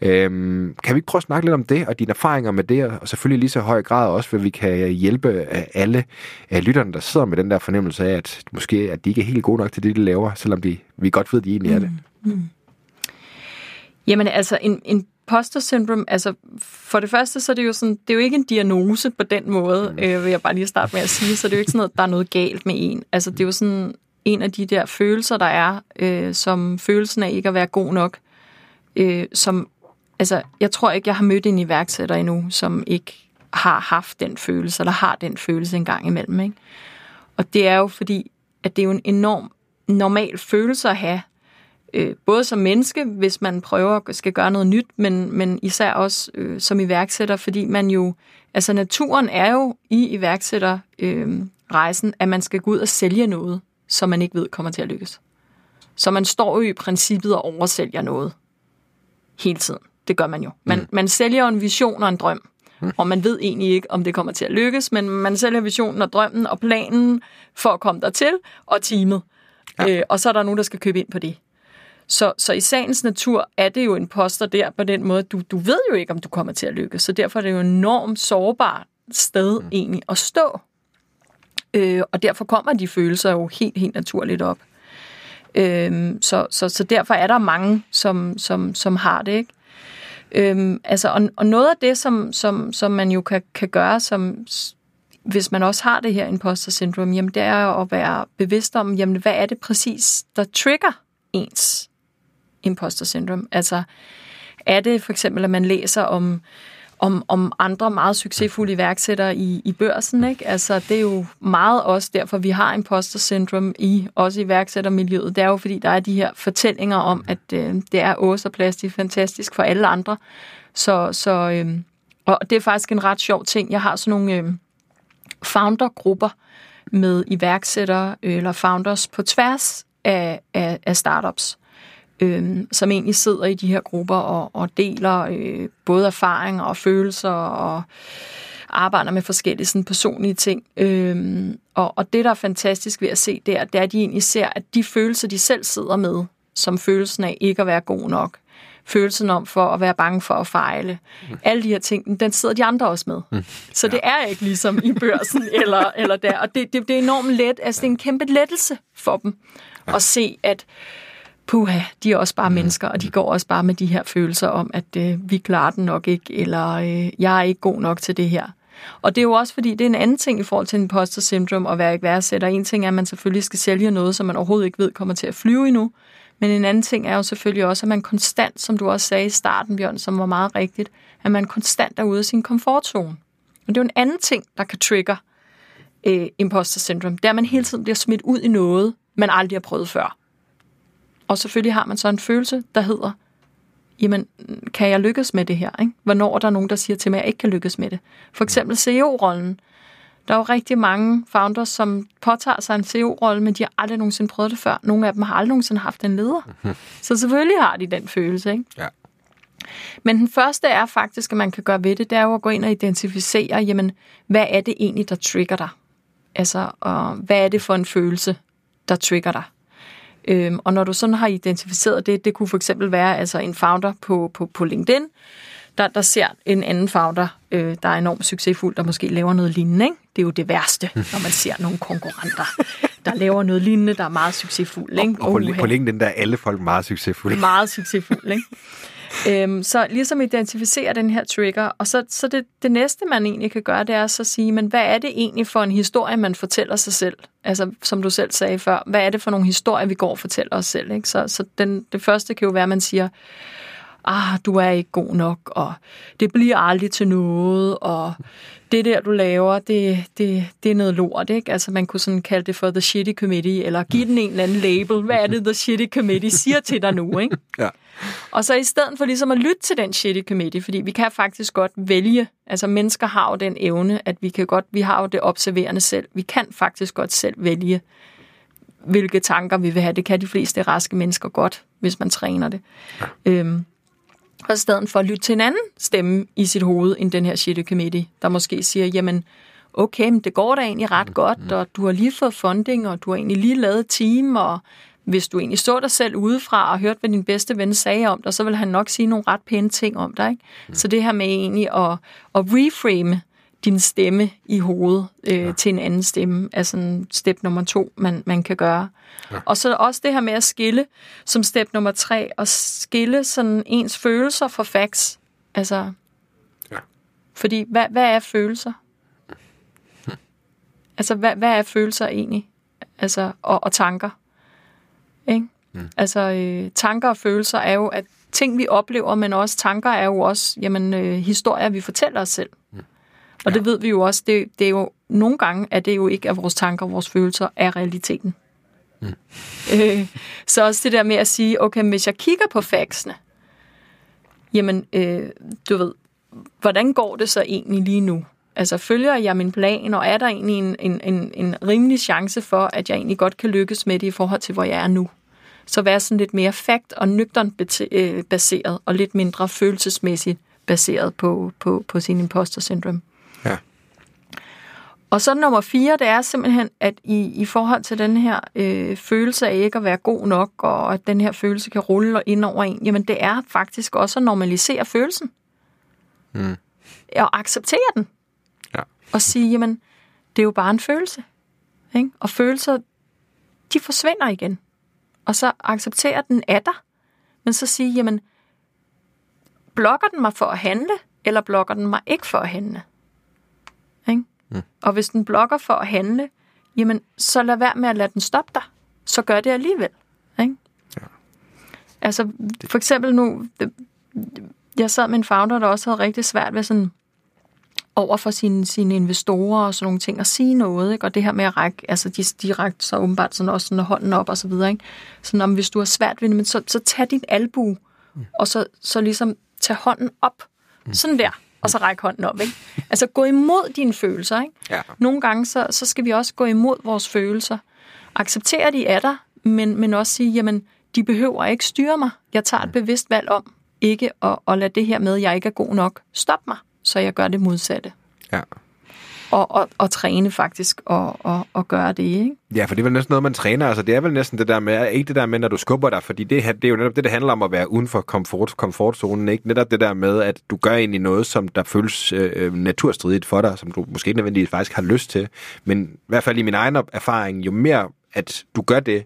Øhm, kan vi ikke prøve at snakke lidt om det, og dine erfaringer med det, og selvfølgelig lige så høj grad også, hvad vi kan hjælpe øh, alle øh, lytterne, der sidder med den der fornemmelse af, at måske at de ikke er helt gode nok til det, de laver, selvom de, vi godt ved, at de egentlig er det. Mm. Jamen altså, en, en imposter syndrome, altså for det første, så er det jo sådan, det er jo ikke en diagnose på den måde, mm. øh, vil jeg bare lige starte med at sige, så det er jo ikke sådan noget, der er noget galt med en. Altså det er jo sådan en af de der følelser, der er, øh, som følelsen af ikke at være god nok, øh, som, altså jeg tror ikke, jeg har mødt en iværksætter endnu, som ikke har haft den følelse, eller har den følelse en gang imellem, ikke? Og det er jo fordi, at det er jo en enorm normal følelse at have, øh, både som menneske, hvis man prøver at skal gøre noget nyt, men, men især også øh, som iværksætter, fordi man jo, altså naturen er jo i iværksætter øh, rejsen, at man skal gå ud og sælge noget, som man ikke ved kommer til at lykkes. Så man står jo i princippet og oversælger noget hele tiden. Det gør man jo. Man, mm. man sælger en vision og en drøm, mm. og man ved egentlig ikke, om det kommer til at lykkes, men man sælger visionen og drømmen og planen for at komme dertil, og teamet. Ja. Øh, og så er der nogen, der skal købe ind på det. Så, så i sagens natur er det jo en poster der på den måde, du, du ved jo ikke, om du kommer til at lykkes. Så derfor er det jo enormt sårbart sted mm. egentlig at stå. Øh, og derfor kommer de følelser jo helt, helt naturligt op. Øh, så, så, så derfor er der mange, som, som, som har det, ikke? Øhm, altså, og, og noget af det, som, som, som man jo kan, kan gøre, som, hvis man også har det her imposter syndrome, jamen det er at være bevidst om, jamen hvad er det præcis, der trigger ens imposter syndrome? Altså, er det for eksempel, at man læser om, om, om andre meget succesfulde iværksættere i, i børsen, ikke? Altså, det er jo meget også derfor, vi har imposter syndrome i, også i iværksættermiljøet. Det er jo, fordi der er de her fortællinger om, at øh, det er ås fantastisk for alle andre. Så, så øh, og det er faktisk en ret sjov ting. Jeg har sådan nogle øh, foundergrupper med iværksættere øh, eller founders på tværs af, af, af startups øh, som egentlig sidder i de her grupper og, og deler øh, både erfaringer og følelser og arbejder med forskellige sådan, personlige ting. Øh, og, og det, der er fantastisk ved at se der, det er, at de egentlig ser, at de følelser, de selv sidder med, som følelsen af ikke at være god nok, følelsen om for at være bange for at fejle. Mm. Alle de her ting, den sidder de andre også med. Mm. Så det er ikke ligesom i børsen [LAUGHS] eller, eller der. Og det, det, det er enormt let. Altså, det er en kæmpe lettelse for dem ja. at se, at puha, de er også bare mm. mennesker, og de går også bare med de her følelser om, at øh, vi klarer den nok ikke, eller øh, jeg er ikke god nok til det her. Og det er jo også fordi, det er en anden ting i forhold til en imposter syndrom at være ikke værdsætter. En ting er, at man selvfølgelig skal sælge noget, som man overhovedet ikke ved kommer til at flyve endnu. Men en anden ting er jo selvfølgelig også, at man konstant, som du også sagde i starten, Bjørn, som var meget rigtigt, at man konstant er ude af sin komfortzone. Og det er jo en anden ting, der kan trigger øh, imposter syndrom. Det er, at man hele tiden bliver smidt ud i noget, man aldrig har prøvet før. Og selvfølgelig har man så en følelse, der hedder, jamen, kan jeg lykkes med det her? Ikke? Hvornår er der nogen, der siger til mig, at jeg ikke kan lykkes med det? For eksempel CEO-rollen. Der er jo rigtig mange founders, som påtager sig en CEO-rolle, men de har aldrig nogensinde prøvet det før. Nogle af dem har aldrig nogensinde haft en leder. [LAUGHS] Så selvfølgelig har de den følelse. Ikke? Ja. Men den første er faktisk, at man kan gøre ved det, det er jo at gå ind og identificere, jamen, hvad er det egentlig, der trigger dig? Altså, og hvad er det for en følelse, der trigger dig? Øhm, og når du sådan har identificeret det, det kunne for eksempel være altså en founder på, på, på LinkedIn, der, der ser en anden founder, øh, der er enormt succesfuld, der måske laver noget lignende. Ikke? Det er jo det værste, når man ser nogle konkurrenter, der laver noget lignende, der er meget succesfuld. Ikke? Og, og på, på LinkedIn der er alle folk meget succesfulde. Meget succesfulde, ikke? Øhm, så ligesom identificere den her trigger, og så, så det, det næste, man egentlig kan gøre, det er så at sige, men hvad er det egentlig for en historie, man fortæller sig selv? Altså, som du selv sagde før, hvad er det for nogle historier, vi går og fortæller os selv? Ikke? Så, så den, det første kan jo være, at man siger, ah, du er ikke god nok, og det bliver aldrig til noget, og det der, du laver, det, det, det er noget lort, ikke? Altså, man kunne sådan kalde det for The Shitty Committee, eller give den en eller anden label. Hvad er det, The Shitty Committee siger til dig nu, ikke? [LAUGHS] Ja. Og så i stedet for ligesom at lytte til den shitty committee, fordi vi kan faktisk godt vælge, altså mennesker har jo den evne, at vi kan godt, vi har jo det observerende selv. Vi kan faktisk godt selv vælge, hvilke tanker vi vil have. Det kan de fleste raske mennesker godt, hvis man træner det. Ja. Øhm, og i stedet for at lytte til en anden stemme i sit hoved, end den her shitty committee, der måske siger, jamen, okay, men det går da egentlig ret godt, og du har lige fået funding, og du har egentlig lige lavet team, og hvis du egentlig så dig selv udefra og hørte, hvad din bedste ven sagde om dig, så vil han nok sige nogle ret pæne ting om dig. Ikke? Mm. Så det her med egentlig at, at reframe din stemme i hovedet øh, ja. til en anden stemme, er sådan step nummer to, man, man kan gøre. Ja. Og så også det her med at skille, som step nummer tre, og skille sådan ens følelser fra facts. Altså, ja. fordi hvad, hvad er følelser? Hm. [LAUGHS] Altså, hvad, hvad er følelser egentlig? Altså, og, og tanker? Ikke? Mm. Altså, øh, tanker og følelser er jo, at ting, vi oplever, men også tanker er jo også jamen, øh, historier, vi fortæller os selv. Mm. Og ja. det ved vi jo også, det, det er jo nogle gange, at det jo ikke er vores tanker og vores følelser er realiteten. Mm. [LAUGHS] Øh, så også det der med at sige, okay, hvis jeg kigger på faxene, jamen, øh, du ved, hvordan går det så egentlig lige nu? Altså, følger jeg min plan, og er der egentlig en, en, en, en rimelig chance for, at jeg egentlig godt kan lykkes med det i forhold til, hvor jeg er nu? Så være sådan lidt mere fakt- og nøgtern øh, baseret, og lidt mindre følelsesmæssigt baseret på, på, på sin imposter syndrome. Ja. Og så nummer fire, det er simpelthen, at i, i forhold til den her øh, følelse af ikke at være god nok, og at den her følelse kan rulle ind over en, jamen det er faktisk også at normalisere følelsen. Mm. Og acceptere den og sige, jamen, det er jo bare en følelse. Ikke? Og følelser, de forsvinder igen. Og så accepterer den af dig, men så sige, jamen, blokker den mig for at handle, eller blokker den mig ikke for at handle? Mm. Og hvis den blokker for at handle, jamen, så lad være med at lade den stoppe dig. Så gør det alligevel. Ikke? Ja. Altså, for eksempel nu, jeg sad med en founder, der også havde rigtig svært ved sådan, over for sine, sine investorer og sådan nogle ting, at sige noget, ikke? og det her med at række, altså de, de række så åbenbart sådan også sådan hånden op og så videre, ikke? sådan om hvis du har svært ved det, men så, så tag din albu, mm. og så, så ligesom tag hånden op, mm. sådan der, og så ræk hånden op, ikke? Altså gå imod dine følelser, ikke? Ja. Nogle gange, så, så skal vi også gå imod vores følelser, acceptere de af dig, men, men også sige, jamen, de behøver ikke styre mig. Jeg tager et mm. bevidst valg om ikke at, at lade det her med, at jeg ikke er god nok, stoppe mig så jeg gør det modsatte. Ja. Og, og, og træne faktisk og, og, og gøre det, ikke? Ja, for det er vel næsten noget, man træner. Altså, det er vel næsten det der med, ikke det der med, når du skubber dig, fordi det, det er jo netop det, det handler om at være uden for komfort, komfortzonen, ikke? Netop det der med, at du gør egentlig noget, som der føles øh, naturstridigt for dig, som du måske ikke nødvendigvis faktisk har lyst til. Men i hvert fald i min egen erfaring, jo mere at du gør det,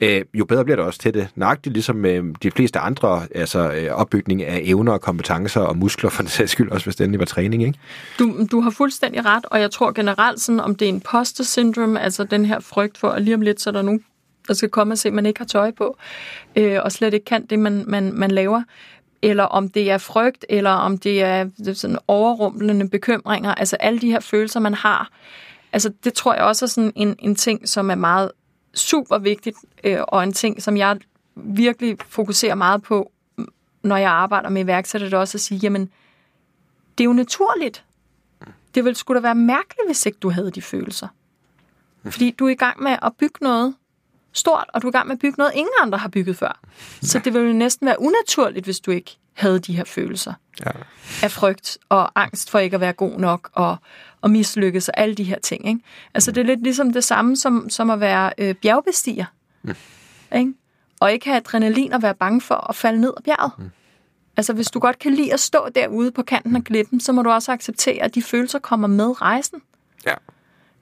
øh, jo bedre bliver det også til det. Nøjagtigt ligesom med de fleste andre altså, øh, opbygning af evner og kompetencer og muskler, for den sags skyld, også hvis det var træning. Ikke? Du, du har fuldstændig ret, og jeg tror generelt, sådan, om det er imposter syndrome, altså den her frygt for, at lige om lidt, så er der nogen, der skal komme og se, at man ikke har tøj på, øh, og slet ikke kan det, man, man, man laver eller om det er frygt, eller om det er sådan overrumplende bekymringer, altså alle de her følelser, man har. Altså det tror jeg også er sådan en, en ting, som er meget super vigtigt, øh, og en ting, som jeg virkelig fokuserer meget på, når jeg arbejder med iværksætter, det er også at sige, jamen, det er jo naturligt. Det ville sgu da være mærkeligt, hvis ikke du havde de følelser. Fordi du er i gang med at bygge noget stort, og du er i gang med at bygge noget, ingen andre har bygget før. Så det ville næsten være unaturligt, hvis du ikke havde de her følelser. Ja. Af frygt og angst for ikke at være god nok, og, og mislykkes og alle de her ting. Ikke? Altså det er lidt ligesom det samme som, som at være øh, bjergbestiger. Mm. Ikke? Og ikke have adrenalin og være bange for at falde ned af bjerget. Mm. Altså hvis du godt kan lide at stå derude på kanten af klippen, så må du også acceptere, at de følelser kommer med rejsen. Ja.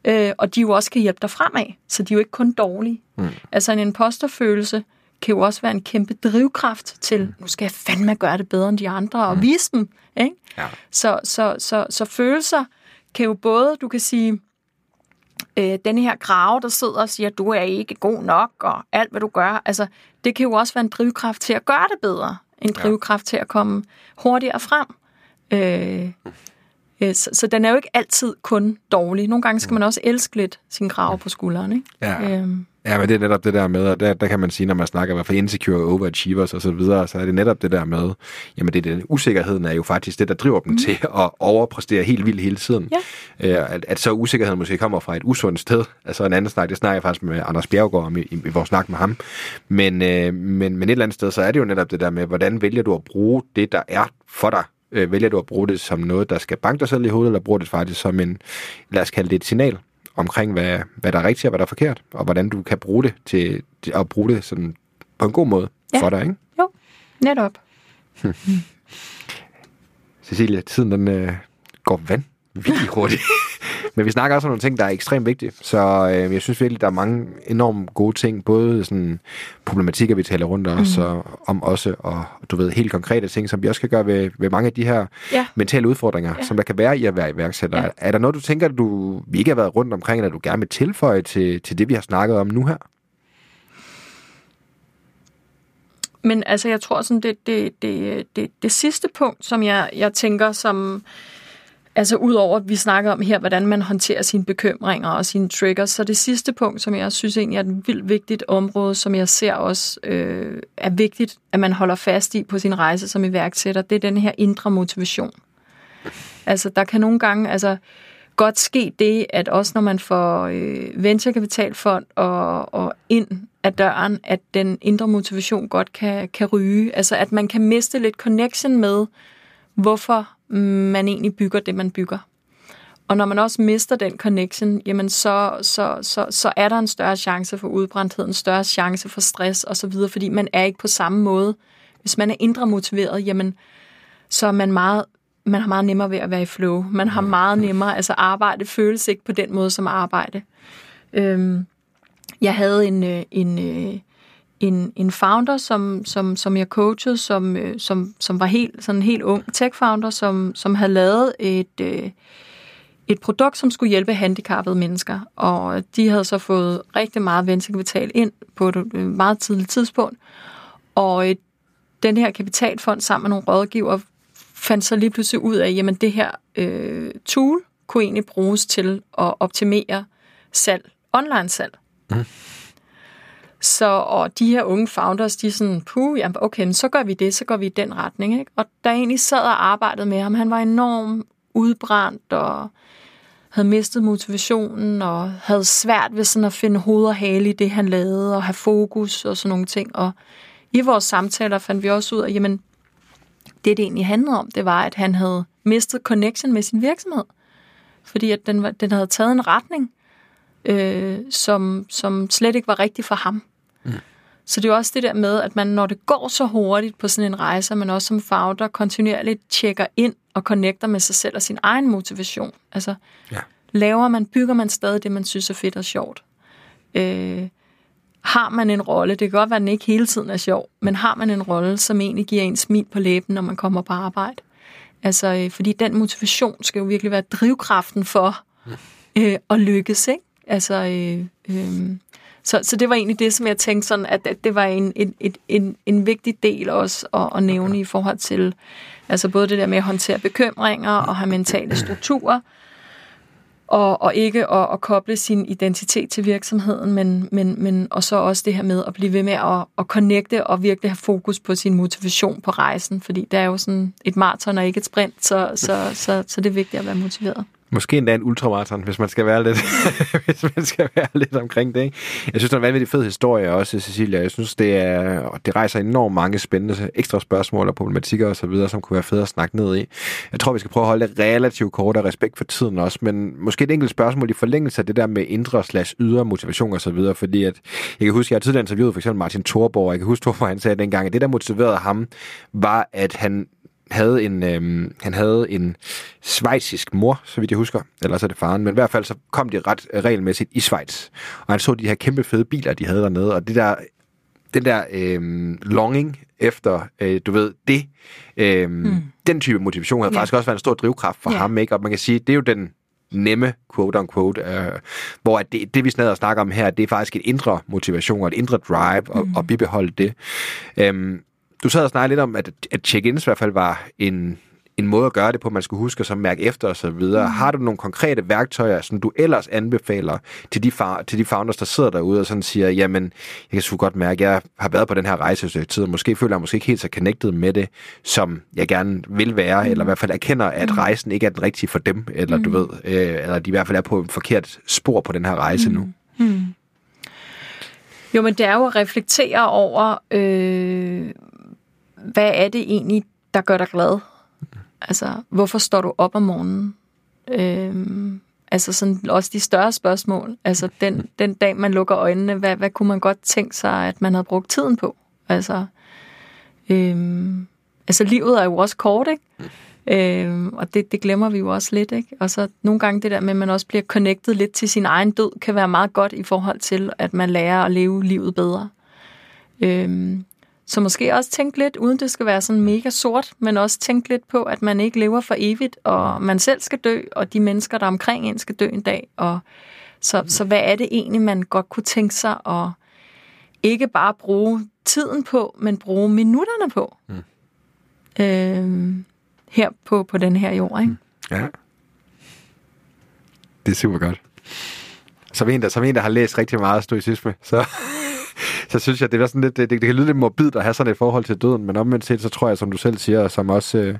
Øh, og de jo også kan hjælpe dig fremad, så de er jo ikke kun dårlige. Mm. Altså en imposterfølelse kan jo også være en kæmpe drivkraft til, mm. nu skal jeg fandme gøre det bedre end de andre, og mm. vise dem. Ikke? Ja. Så, så, så, så følelser kan jo både, du kan sige, øh, denne her grave, der sidder og siger, du er ikke god nok, og alt hvad du gør, altså, det kan jo også være en drivkraft til at gøre det bedre. en drivkraft til at komme hurtigere frem. Øh, øh, så, så den er jo ikke altid kun dårlig. Nogle gange skal man også elske lidt sin grav på skulderen. Ikke? Ja. Øhm, Ja, men det er netop det der med, og der, der kan man sige, når man snakker i hvert fald insecure overachievers og så videre, så er det netop det der med, jamen det, den usikkerheden er jo faktisk det, der driver dem mm. til at overpræstere helt vildt hele tiden. Ja. Øh, at, at så usikkerheden måske kommer fra et usundt sted. Altså en anden snak, det snakker jeg faktisk med Anders Bjergård om i, i, i vores snak med ham. Men, øh, men, men et eller andet sted, så er det jo netop det der med, hvordan vælger du at bruge det, der er for dig? Øh, vælger du at bruge det som noget, der skal banke dig selv i hovedet, eller bruger det faktisk som en, lad os kalde det et signal, omkring, hvad, hvad der er rigtigt og hvad der er forkert, og hvordan du kan bruge det til, til at bruge det sådan på en god måde Ja. for dig, ikke? jo, netop. [LAUGHS] Cecilia, tiden den øh, går vanvittigt hurtigt. [LAUGHS] Men vi snakker også om nogle ting, der er ekstremt vigtige. Så øh, jeg synes virkelig, der er mange enormt gode ting. Både sådan problematikker, vi taler rundt også, mm. og, om også, og du ved, helt konkrete ting, som vi også kan gøre ved, ved mange af de her Ja. mentale udfordringer, Ja. som der kan være i at være iværksætter. Ja. Ja. Er der noget, du tænker, du vi ikke har været rundt omkring, eller du gerne vil tilføje til, til det, vi har snakket om nu her? Men altså, jeg tror sådan, det, det, det, det, det sidste punkt, som jeg, jeg tænker, som... Altså, udover at vi snakker om her, hvordan man håndterer sine bekymringer og sine triggers, så det sidste punkt, som jeg synes egentlig er et vildt vigtigt område, som jeg ser også øh, er vigtigt, at man holder fast i på sin rejse som iværksætter, det er den her indre motivation. Altså, der kan nogle gange altså, godt ske det, at også når man får øh, venturekapitalfond og, og ind af døren, at den indre motivation godt kan, kan ryge. Altså, at man kan miste lidt connection med, hvorfor man egentlig bygger det, man bygger. Og når man også mister den connection, jamen så, så, så, så er der en større chance for udbrændthed, en større chance for stress osv., fordi man er ikke på samme måde. Hvis man er indre motiveret, jamen så er man meget man har meget nemmere ved at være i flow. Man har meget nemmere, altså arbejde føles ikke på den måde som arbejde. Øhm, jeg havde en, øh, en, øh, en, en founder, som, som, som jeg coachede, som, øh, som, som var helt, sådan en helt ung tech-founder, som, som havde lavet et, øh, et produkt, som skulle hjælpe handicappede mennesker. Og de havde så fået rigtig meget venturekapital ind på et øh, meget tidligt tidspunkt. Og øh, den her kapitalfond sammen med nogle rådgiver fandt så lige pludselig ud af, jamen det her øh, tool kunne egentlig bruges til at optimere salg, online salg. Mm. Så, og de her unge founders, de er sådan, puh, jamen okay, men så gør vi det, så går vi i den retning. Ikke? Og der egentlig sad og arbejdede med ham, han var enormt udbrændt og havde mistet motivationen og havde svært ved sådan at finde hoved og hale i det, han lavede og have fokus og sådan nogle ting. Og i vores samtaler fandt vi også ud af, jamen det, det egentlig handlede om, det var, at han havde mistet connection med sin virksomhed. Fordi at den, var, den havde taget en retning, øh, som, som slet ikke var rigtig for ham. Mm. Så det er jo også det der med, at man, når det går så hurtigt på sådan en rejse, man også som founder kontinuerligt tjekker ind og connecter med sig selv og sin egen motivation. Altså, Ja. laver man, bygger man stadig det, man synes er fedt og sjovt. Øh, har man en rolle, det kan godt være, at den ikke hele tiden er sjov, men har man en rolle, som egentlig giver en smil på læben, når man kommer på arbejde? Altså, øh, fordi den motivation skal jo virkelig være drivkraften for øh, at lykkes, ikke? Altså, øh, øh, så, så det var egentlig det, som jeg tænkte sådan, at, at det var en, en, en, en, vigtig del også at, at nævne i forhold til, altså både det der med at håndtere bekymringer og have mentale strukturer, og, og ikke at, at koble sin identitet til virksomheden, men, men, men og så også det her med at blive ved med at, at connecte og virkelig have fokus på sin motivation på rejsen, fordi det er jo sådan et maraton og ikke et sprint, så, så, så, så det er vigtigt at være motiveret. Måske endda en ultramarathon, hvis man skal være lidt, [LAUGHS] hvis man skal være lidt omkring det. Ikke? Jeg synes, det er en vanvittig fed historie også, Cecilia. Jeg synes, det, er, det rejser enormt mange spændende ekstra spørgsmål og problematikker og så videre, som kunne være fede at snakke ned i. Jeg tror, vi skal prøve at holde det relativt kort og respekt for tiden også, men måske et enkelt spørgsmål i forlængelse af det der med indre slash ydre motivation og så videre, fordi at, jeg kan huske, jeg har tidligere interviewet for eksempel Martin Thorborg, og jeg kan huske, Thorborg han sagde dengang, at det, der motiverede ham, var, at han havde en, øhm, han havde en svejsisk mor, så vidt jeg husker, eller så er det faren, men i hvert fald så kom de ret øh, regelmæssigt i Schweiz, og han så de her kæmpe fede biler, de havde dernede, og det der, den der øhm, longing efter, øh, du ved, det, øhm, mm. den type motivation havde Ja. faktisk også været en stor drivkraft for Ja. ham, ikke? og man kan sige, det er jo den nemme, quote on quote, øh, hvor at det, det, vi snakker snakker om her, det er faktisk et indre motivation og et indre drive, og, Mm. og bibeholde det. Øhm, du sad og snakkede lidt om, at, at check-ins i hvert fald var en, en måde at gøre det på, man skulle huske at mærke efter og så videre. Mm. Har du nogle konkrete værktøjer, som du ellers anbefaler til de, far, til de founders, der sidder derude og sådan siger, jamen, jeg kan sgu godt mærke, at jeg har været på den her rejse i tid, og måske føler jeg måske ikke helt så connected med det, som jeg gerne vil være, mm. eller i hvert fald erkender, at mm. rejsen ikke er den rigtige for dem, eller mm. du ved, øh, eller de i hvert fald er på et forkert spor på den her rejse mm. nu. Mm. Jo, men det er jo at reflektere over, øh, hvad er det egentlig, der gør dig glad? Altså, hvorfor står du op om morgenen? Øhm, altså sådan også de større spørgsmål. Altså den, [LAUGHS] den dag, man lukker øjnene, hvad, hvad kunne man godt tænke sig, at man havde brugt tiden på? Altså, øhm, altså livet er jo også kort, ikke? Øhm, og det, det glemmer vi jo også lidt, ikke? Og så nogle gange det der med, at man også bliver connected lidt til sin egen død, kan være meget godt i forhold til, at man lærer at leve livet bedre. Øhm, så måske også tænke lidt, uden det skal være sådan mega sort, men også tænke lidt på, at man ikke lever for evigt, og man selv skal dø, og de mennesker, der er omkring en, skal dø en dag. Og så, så hvad er det egentlig, man godt kunne tænke sig at ikke bare bruge tiden på, men bruge minutterne på? Mm. Øhm, her på, på den her jord, ikke? Mm. Ja. Det er super godt. Som en, der, som en, der har læst rigtig meget stoicisme, så så synes jeg, det, er sådan lidt, det, det, kan lyde lidt morbidt at have sådan et forhold til døden, men omvendt set, så tror jeg, som du selv siger, som også øh,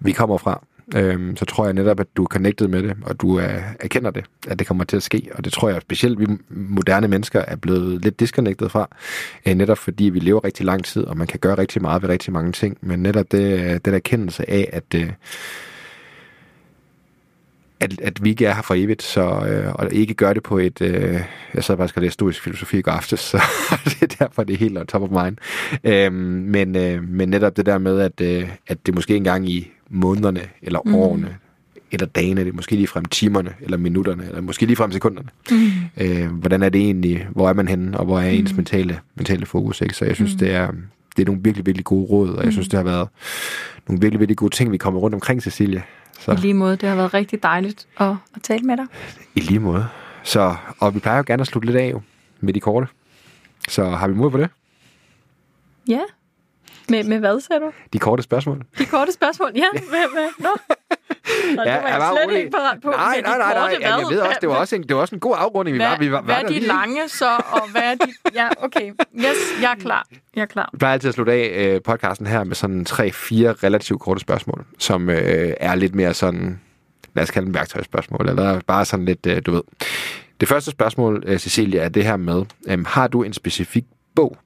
vi kommer fra, øh, så tror jeg netop, at du er connected med det, og du er, erkender det, at det kommer til at ske. Og det tror jeg specielt, vi moderne mennesker er blevet lidt disconnected fra, øh, netop fordi vi lever rigtig lang tid, og man kan gøre rigtig meget ved rigtig mange ting, men netop det, øh, den erkendelse af, at øh, at, at vi ikke er her for evigt, så, øh, og ikke gør det på et... Øh, jeg sad faktisk og læste stoisk filosofi i går aftes, [LAUGHS] så det er derfor, det er helt top of mind. Øh, men, øh, men netop det der med, at, øh, at det måske engang i månederne, eller mm. årene, eller dagene, det måske lige frem timerne, eller minutterne, eller måske lige frem sekunderne. Mm. Øh, hvordan er det egentlig? Hvor er man henne? Og hvor er ens mm. mentale, mentale fokus? Ikke? Så jeg synes, mm. det er det er nogle virkelig, virkelig gode råd, og jeg mm. synes, det har været nogle virkelig, virkelig gode ting, vi kommer rundt omkring, Cecilie. Så. I lige måde. Det har været rigtig dejligt at, at tale med dig. I lige måde. Så, og vi plejer jo gerne at slutte lidt af jo, med de korte. Så har vi mod på det? Ja. Med, med hvad, sagde du? De korte spørgsmål. De korte spørgsmål, ja. [LAUGHS] Med, med, nå. Nå, ja, det var jeg, jeg slet ikke parat på. Nej, nej, nej, nej. Ja, jeg ved også, det var også en, det var også en god afrunding. Hvad, vi var, vi var, hvad er de lige. lange så, og hvad er de... Ja, okay. Yes, jeg er klar. Jeg er klar. Vi plejer altid at slutte af uh, podcasten her med sådan tre-fire relativt korte spørgsmål, som uh, er lidt mere sådan, lad os kalde dem værktøjsspørgsmål, eller bare sådan lidt, uh, du ved. Det første spørgsmål, uh, Cecilia, er det her med, um, har du en specifik bog,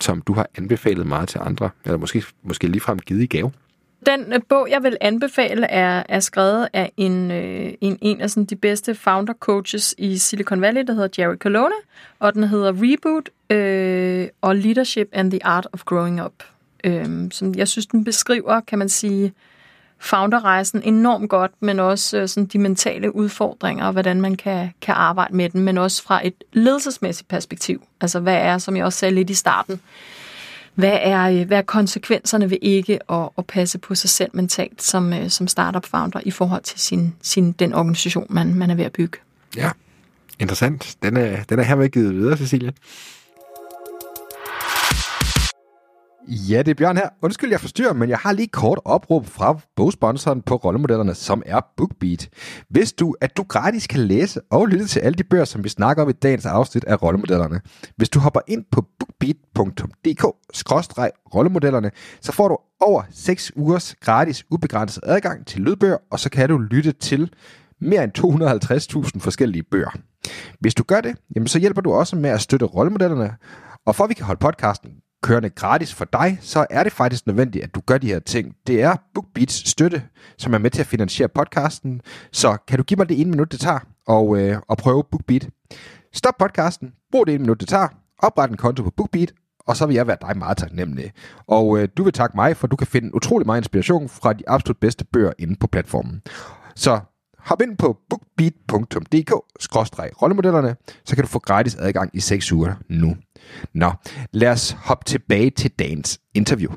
som du har anbefalet meget til andre, eller måske, måske ligefrem givet i gave? Den øh, bog, jeg vil anbefale, er, er skrevet af en, øh, en, en af sådan, de bedste founder coaches i Silicon Valley, der hedder Jerry Colonna, og den hedder Reboot øh, og Leadership and the Art of Growing Up. Øh, som jeg synes, den beskriver, kan man sige, founderrejsen enormt godt, men også øh, sådan de mentale udfordringer, og hvordan man kan, kan arbejde med den, men også fra et ledelsesmæssigt perspektiv. Altså hvad er, som jeg også sagde lidt i starten, hvad er, øh, hvad er konsekvenserne ved ikke at, at passe på sig selv mentalt som, øh, som startup-founder i forhold til sin, sin, den organisation, man, man er ved at bygge. Ja, interessant. Den er, den er hermed givet videre, Cecilie. Ja, det er Bjørn her. Undskyld, jeg forstyrrer, men jeg har lige kort opråb fra bogsponsoren på rollemodellerne, som er BookBeat. Hvis du, at du gratis kan læse og lytte til alle de bøger, som vi snakker om i dagens afsnit af rollemodellerne. Hvis du hopper ind på bookbeat.dk-rollemodellerne, så får du over 6 ugers gratis ubegrænset adgang til lydbøger, og så kan du lytte til mere end 250.000 forskellige bøger. Hvis du gør det, jamen så hjælper du også med at støtte rollemodellerne, og for at vi kan holde podcasten kørende gratis for dig, så er det faktisk nødvendigt, at du gør de her ting. Det er BookBeats støtte, som er med til at finansiere podcasten. Så kan du give mig det ene minut, det tager, og, øh, og prøve BookBeat. Stop podcasten, brug det ene minut, det tager, opret en konto på BookBeat, og så vil jeg være dig meget taknemmelig. Og øh, du vil takke mig, for du kan finde utrolig meget inspiration fra de absolut bedste bøger inde på platformen. Så hop ind på bookbeat.dk-rollemodellerne, så kan du få gratis adgang i 6 uger nu. Nå, lad os hoppe tilbage til dagens interview.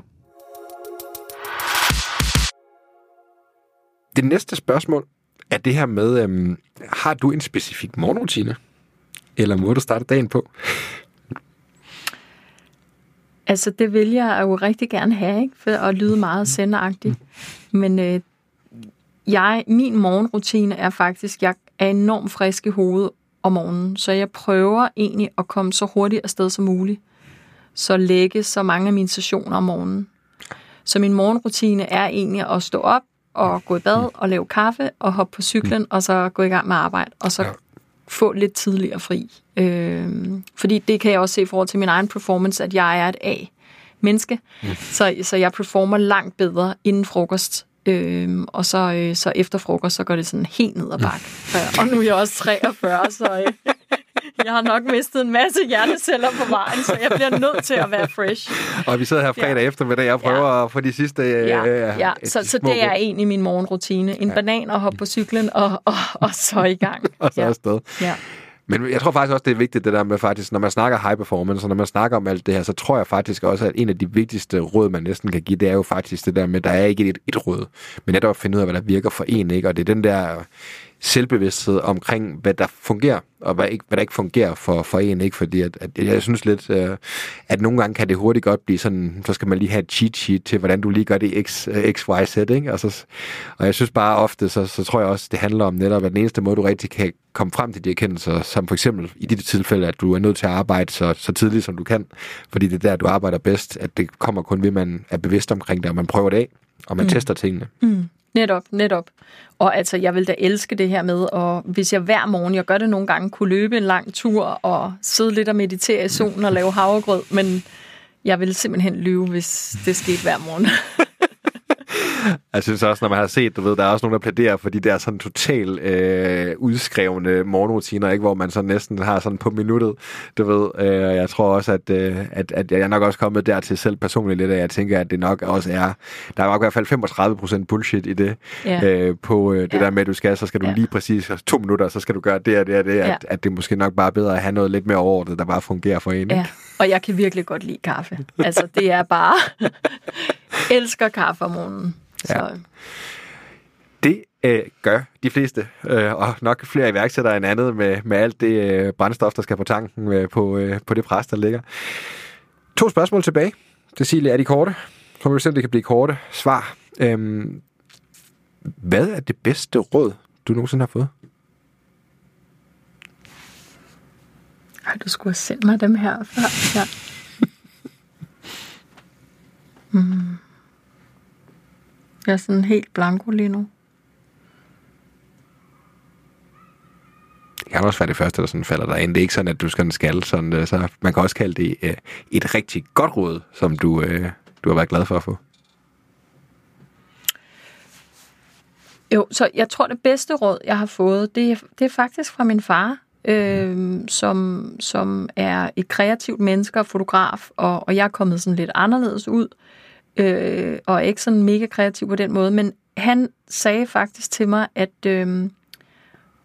Det næste spørgsmål er det her med, øhm, har du en specifik morgenrutine? Eller må du starte dagen på? Altså, det vil jeg jo rigtig gerne have, ikke? For at lyde meget senderagtigt. Men øh, jeg, min morgenrutine er faktisk, jeg er enormt frisk i hovedet om morgenen, så jeg prøver egentlig at komme så hurtigt afsted som muligt. Så lægge så mange af mine sessioner om morgenen. Så min morgenrutine er egentlig at stå op og gå i bad og lave kaffe og hoppe på cyklen og så gå i gang med arbejde og så Ja. få lidt tidligere fri. Øh, fordi det kan jeg også se i forhold til min egen performance, at jeg er et A-menneske. Mm. Så, så jeg performer langt bedre inden frokost. Øhm, og så, øh, så efter frokost, så går det sådan helt ned ad bakke. [LAUGHS] Og nu er jeg også 43, så øh, [LAUGHS] jeg har nok mistet en masse hjerneceller på vejen, så jeg bliver nødt til at være fresh. Og vi sidder her fredag Ja. eftermiddag og prøver at få de sidste... øh, Ja, ja. øh, Så, så det er egentlig min morgenrutine. En ja. banan og hoppe på cyklen, og, og, og så i gang. [LAUGHS] Og så ja. afsted. Ja. Men jeg tror faktisk også, det er vigtigt, det der med faktisk, når man snakker high performance, og når man snakker om alt det her, så tror jeg faktisk også, at en af de vigtigste råd, man næsten kan give, det er jo faktisk det der med, der er ikke et, et råd, men netop at finde ud af, hvad der virker for en, ikke? Og det er den der selvbevidsthed omkring, hvad der fungerer, og hvad, ikke, hvad der ikke fungerer for, for en, ikke? Fordi at, at jeg synes lidt, øh, at nogle gange kan det hurtigt godt blive sådan, så skal man lige have et cheat sheet til, hvordan du lige gør det x, øh, x y, z, ikke? Og, så, og jeg synes bare ofte, så, så tror jeg også, det handler om netop, at den eneste måde, du rigtig kan komme frem til de erkendelser, som for eksempel i dit tilfælde, at du er nødt til at arbejde så, så tidligt, som du kan, fordi det er der, du arbejder bedst, at det kommer kun ved, at man er bevidst omkring det, og man prøver det af, og man mm. tester tingene. Netop, netop. Og altså, jeg vil da elske det her med, og hvis jeg hver morgen, jeg gør det nogle gange, kunne løbe en lang tur og sidde lidt og meditere i solen og lave havregrød, men jeg vil simpelthen lyve, hvis det skete hver morgen. [LAUGHS] [LAUGHS] Jeg synes også, når man har set, du ved, der er også nogen, der plæderer for de der sådan total øh, udskrevne morgenrutiner, ikke? hvor man så næsten har sådan på minuttet, du ved. Øh, jeg tror også, at, øh, at, at jeg er nok også kommet dertil selv personligt lidt, at jeg tænker, at det nok også er, der er nok i hvert fald 35 procent bullshit i det, Ja. øh, på øh, det Ja. der med, at du skal, så skal du Ja. lige præcis to minutter, så skal du gøre det og det og det, Ja. at, at det er måske nok bare bedre at have noget lidt mere overordnet, der bare fungerer for en. Ikke? Ja, og jeg kan virkelig godt lide kaffe. Altså, det er bare... [LAUGHS] elsker kaffe om morgenen. Så, Ja. Det øh, gør de fleste, øh, og nok flere iværksættere end andet med, med alt det øh, brændstof, der skal på tanken øh, på, øh, på det pres, der ligger. To spørgsmål tilbage. Cecilie, er de korte? Så må vi se, om det kan blive korte svar. Øhm, hvad er det bedste råd, du nogensinde har fået? Ej, du skulle have sendt mig dem her før. Ja. [LAUGHS] Mm. Jeg er sådan helt blanko lige nu. Det kan også være det første, der sådan falder dig ind. Det er ikke sådan, at du skal skal sådan, øh, så man kan også kalde det øh, et rigtig godt råd, som du, øh, du har været glad for at få. Jo, så jeg tror, det bedste råd, jeg har fået, det er, det er faktisk fra min far, øh, som, som er et kreativt menneske og fotograf, og, og jeg er kommet sådan lidt anderledes ud, øh, og er ikke sådan mega kreativ på den måde, men han sagde faktisk til mig, at øh,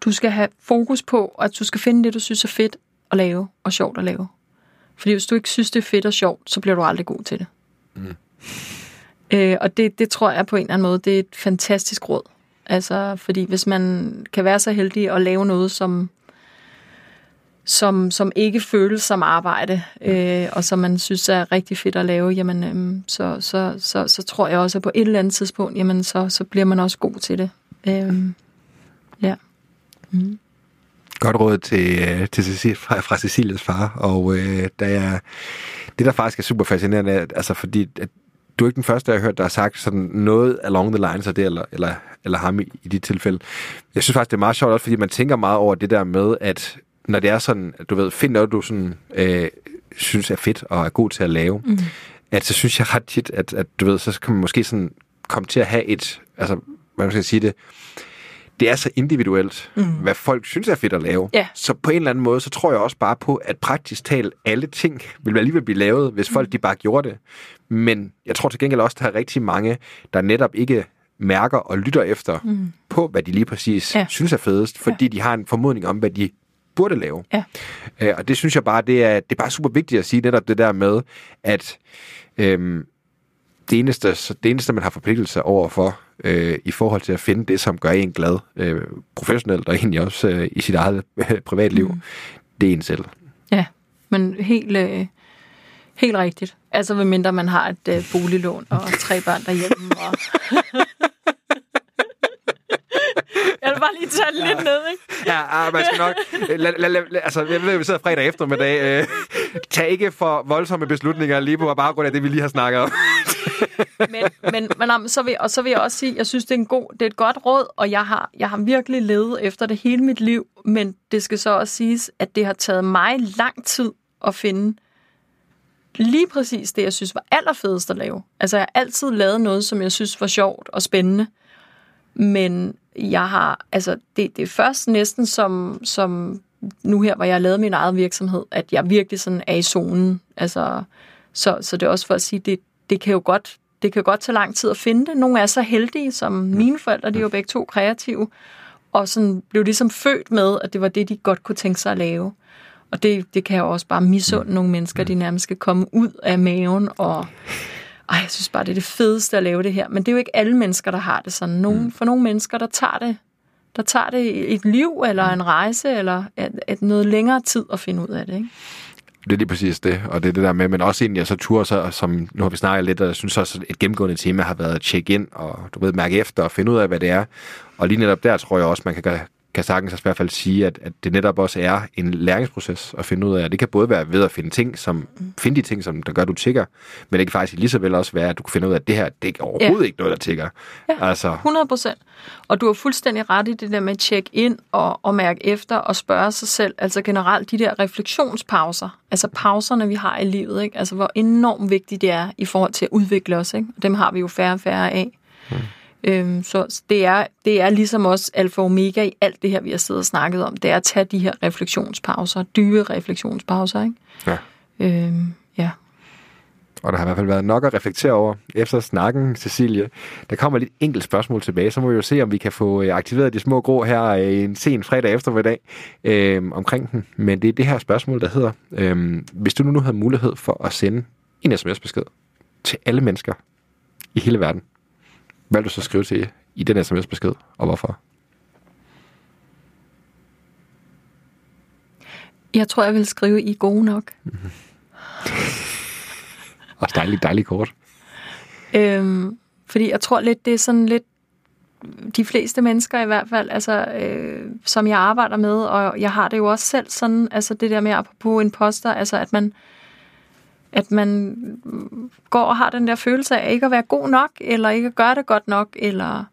du skal have fokus på, at du skal finde det, du synes er fedt at lave, og sjovt at lave. Fordi hvis du ikke synes, det er fedt og sjovt, så bliver du aldrig god til det. Mm. Øh, og det, det tror jeg på en eller anden måde, det er et fantastisk råd. Altså, fordi hvis man kan være så heldig at lave noget, som, som, som ikke føles som arbejde, øh, og som man synes er rigtig fedt at lave, jamen, øh, så, så, så, så tror jeg også, at på et eller andet tidspunkt, jamen, så, så bliver man også god til det. Øh, ja. Godt råd til, øh, til Cecilie, fra, fra Cecilies far, og øh, da jeg, det der faktisk er super fascinerende, er, altså fordi at du er ikke den første, jeg har hørt, der har sagt sådan noget along the lines af det, eller, eller, eller ham i, i dit tilfælde. Jeg synes faktisk, det er meget sjovt også, fordi man tænker meget over det der med, at når det er sådan, at du ved, find noget, du sådan, øh, synes er fedt og er god til at lave, mm. at så synes jeg ret tit, at, at du ved, så kan man måske sådan komme til at have et, altså, hvad man skal sige det, det er så individuelt, mm. hvad folk synes er fedt at lave. Ja. Så på en eller anden måde, så tror jeg også bare på, at praktisk talt alle ting vil alligevel blive lavet, hvis folk de bare gjorde det. Men jeg tror til gengæld også, der er rigtig mange, der netop ikke mærker og lytter efter mm. på, hvad de lige præcis ja. synes er fedest, fordi ja. de har en formodning om, hvad de burde lave. Ja. Øh, og det synes jeg bare, det er, det er bare super vigtigt at sige netop det der med, at øhm, det, eneste, det eneste, man har forpligtelse over for, øh, i forhold til at finde det, som gør en glad, øh, professionelt og egentlig også øh, i sit eget øh, privatliv, mm. det er en selv. Ja, men helt, øh, Helt rigtigt. Altså, ved mindre man har et øh, boliglån og tre børn derhjemme. Og... [LAUGHS] bare lige tage lidt ned, ikke? Ja, ah, man skal nok... La, la, la, la, altså, jeg ved, at vi sidder fredag eftermiddag. Øh, tag ikke for voldsomme beslutninger lige på baggrund af det, vi lige har snakket om. men, men, men så vil, og så vil jeg også sige, jeg synes, det er, en god, det er et godt råd, og jeg har, jeg har virkelig levet efter det hele mit liv, men det skal så også siges, at det har taget mig lang tid at finde lige præcis det, jeg synes var allerfedest at lave. Altså, jeg har altid lavet noget, som jeg synes var sjovt og spændende, men jeg har, altså, det, det er først næsten som, som nu her, hvor jeg har lavet min egen virksomhed, at jeg virkelig sådan er i zonen. Altså, så, så det er også for at sige, det, det kan jo godt det kan godt tage lang tid at finde det. Nogle er så heldige, som mine forældre, de er jo begge to kreative, og sådan blev ligesom født med, at det var det, de godt kunne tænke sig at lave. Og det, det kan jeg også bare misunde nogle mennesker, de nærmest skal komme ud af maven, og ej, jeg synes bare, det er det fedeste at lave det her. Men det er jo ikke alle mennesker, der har det sådan. Nogle, mm. For nogle mennesker, der tager det der tager det et liv, eller en rejse, eller et, et noget længere tid at finde ud af det, ikke? Det er lige præcis det, og det er det der med, men også egentlig, jeg så tur, så, som nu har vi snakket lidt, og jeg synes også, et gennemgående tema har været at tjekke ind, og du ved, mærke efter og finde ud af, hvad det er. Og lige netop der tror jeg også, man kan kan sagtens i hvert fald sige, at, at det netop også er en læringsproces at finde ud af. Det kan både være ved at finde ting, som, finde de ting, som der gør, du tigger, men det kan faktisk lige så vel også være, at du kan finde ud af, at det her, det er overhovedet ja. ikke noget, der tigger. Ja, altså. 100 procent. Og du har fuldstændig ret i det der med at tjekke ind og, og mærke efter og spørge sig selv. Altså generelt de der refleksionspauser, altså pauserne, vi har i livet, ikke? altså hvor enormt vigtigt det er i forhold til at udvikle os. Ikke? Dem har vi jo færre og færre af. Hmm. Øhm, så det er, det er ligesom også alfa og omega i alt det her, vi har siddet og snakket om. Det er at tage de her refleksionspauser, dyre refleksionspauser. Ikke? Ja. Øhm, ja. Og der har i hvert fald været nok at reflektere over efter snakken, Cecilie. Der kommer lidt enkelt spørgsmål tilbage, så må vi jo se, om vi kan få øh, aktiveret de små grå her øh, en sen fredag eftermiddag øh, omkring den. Men det er det her spørgsmål, der hedder, øh, hvis du nu havde mulighed for at sende en sms-besked til alle mennesker i hele verden, hvad vil du så skrive til i den sms-besked, og hvorfor? Jeg tror, jeg vil skrive, I er gode nok. [LAUGHS] Mm-hmm. dejligt, dejligt kort. Øhm, fordi jeg tror lidt, det er sådan lidt de fleste mennesker i hvert fald, altså, øh, som jeg arbejder med, og jeg har det jo også selv sådan, altså det der med på en poster, altså at man, at man går og har den der følelse af ikke at være god nok, eller ikke at gøre det godt nok, eller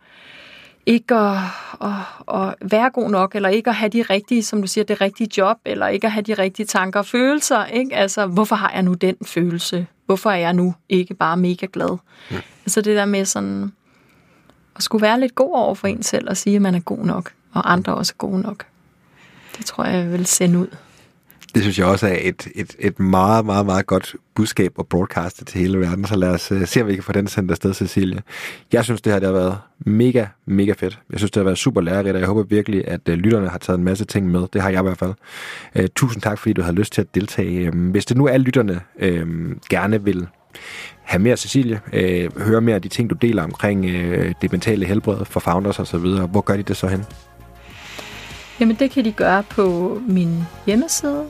ikke at, at, at være god nok, eller ikke at have de rigtige, som du siger, det rigtige job, eller ikke at have de rigtige tanker og følelser. Ikke? Altså, hvorfor har jeg nu den følelse? Hvorfor er jeg nu ikke bare mega glad? Ja. Altså det der med sådan, at skulle være lidt god over for en selv, og sige, at man er god nok, og andre også er gode nok. Det tror jeg, jeg vil sende ud. Det synes jeg også er et, et, et meget, meget, meget godt budskab at broadcaste til hele verden. Så lad os uh, se, om vi kan få den sendt afsted, Cecilie. Jeg synes, det her det har været mega, mega fedt. Jeg synes, det har været super lærerigt, og jeg håber virkelig, at uh, lytterne har taget en masse ting med. Det har jeg i hvert fald. Uh, tusind tak, fordi du har lyst til at deltage. Hvis det nu er lytterne uh, gerne vil have mere Cecilie, øh, høre mere af de ting, du deler omkring øh, det mentale helbred for founders osv., hvor gør de det så hen? Jamen det kan de gøre på min hjemmeside,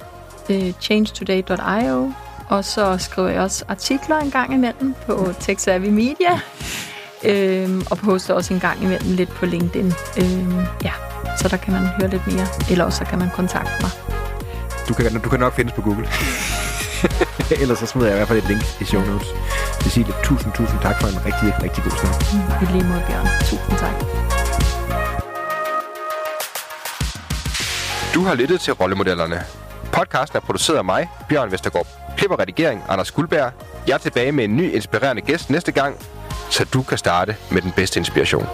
øh, changetoday.io, og så skriver jeg også artikler en gang imellem på TechSavvy Media, øhm, og poster også en gang imellem lidt på LinkedIn. Øhm, ja, så der kan man høre lidt mere, eller også så kan man kontakte mig. Du kan, du kan nok findes på Google. [LAUGHS] Ellers så smider jeg i hvert fald et link i show notes. Cecilie, tusind, tusind tak for en rigtig, rigtig god snak. I lige måde, Bjørn. Tusind tak. Du har lyttet til Rollemodellerne. Podcasten er produceret af mig, Bjørn Vestergaard. Klipper redigering, Anders Guldberg. Jeg er tilbage med en ny inspirerende gæst næste gang, så du kan starte med den bedste inspiration.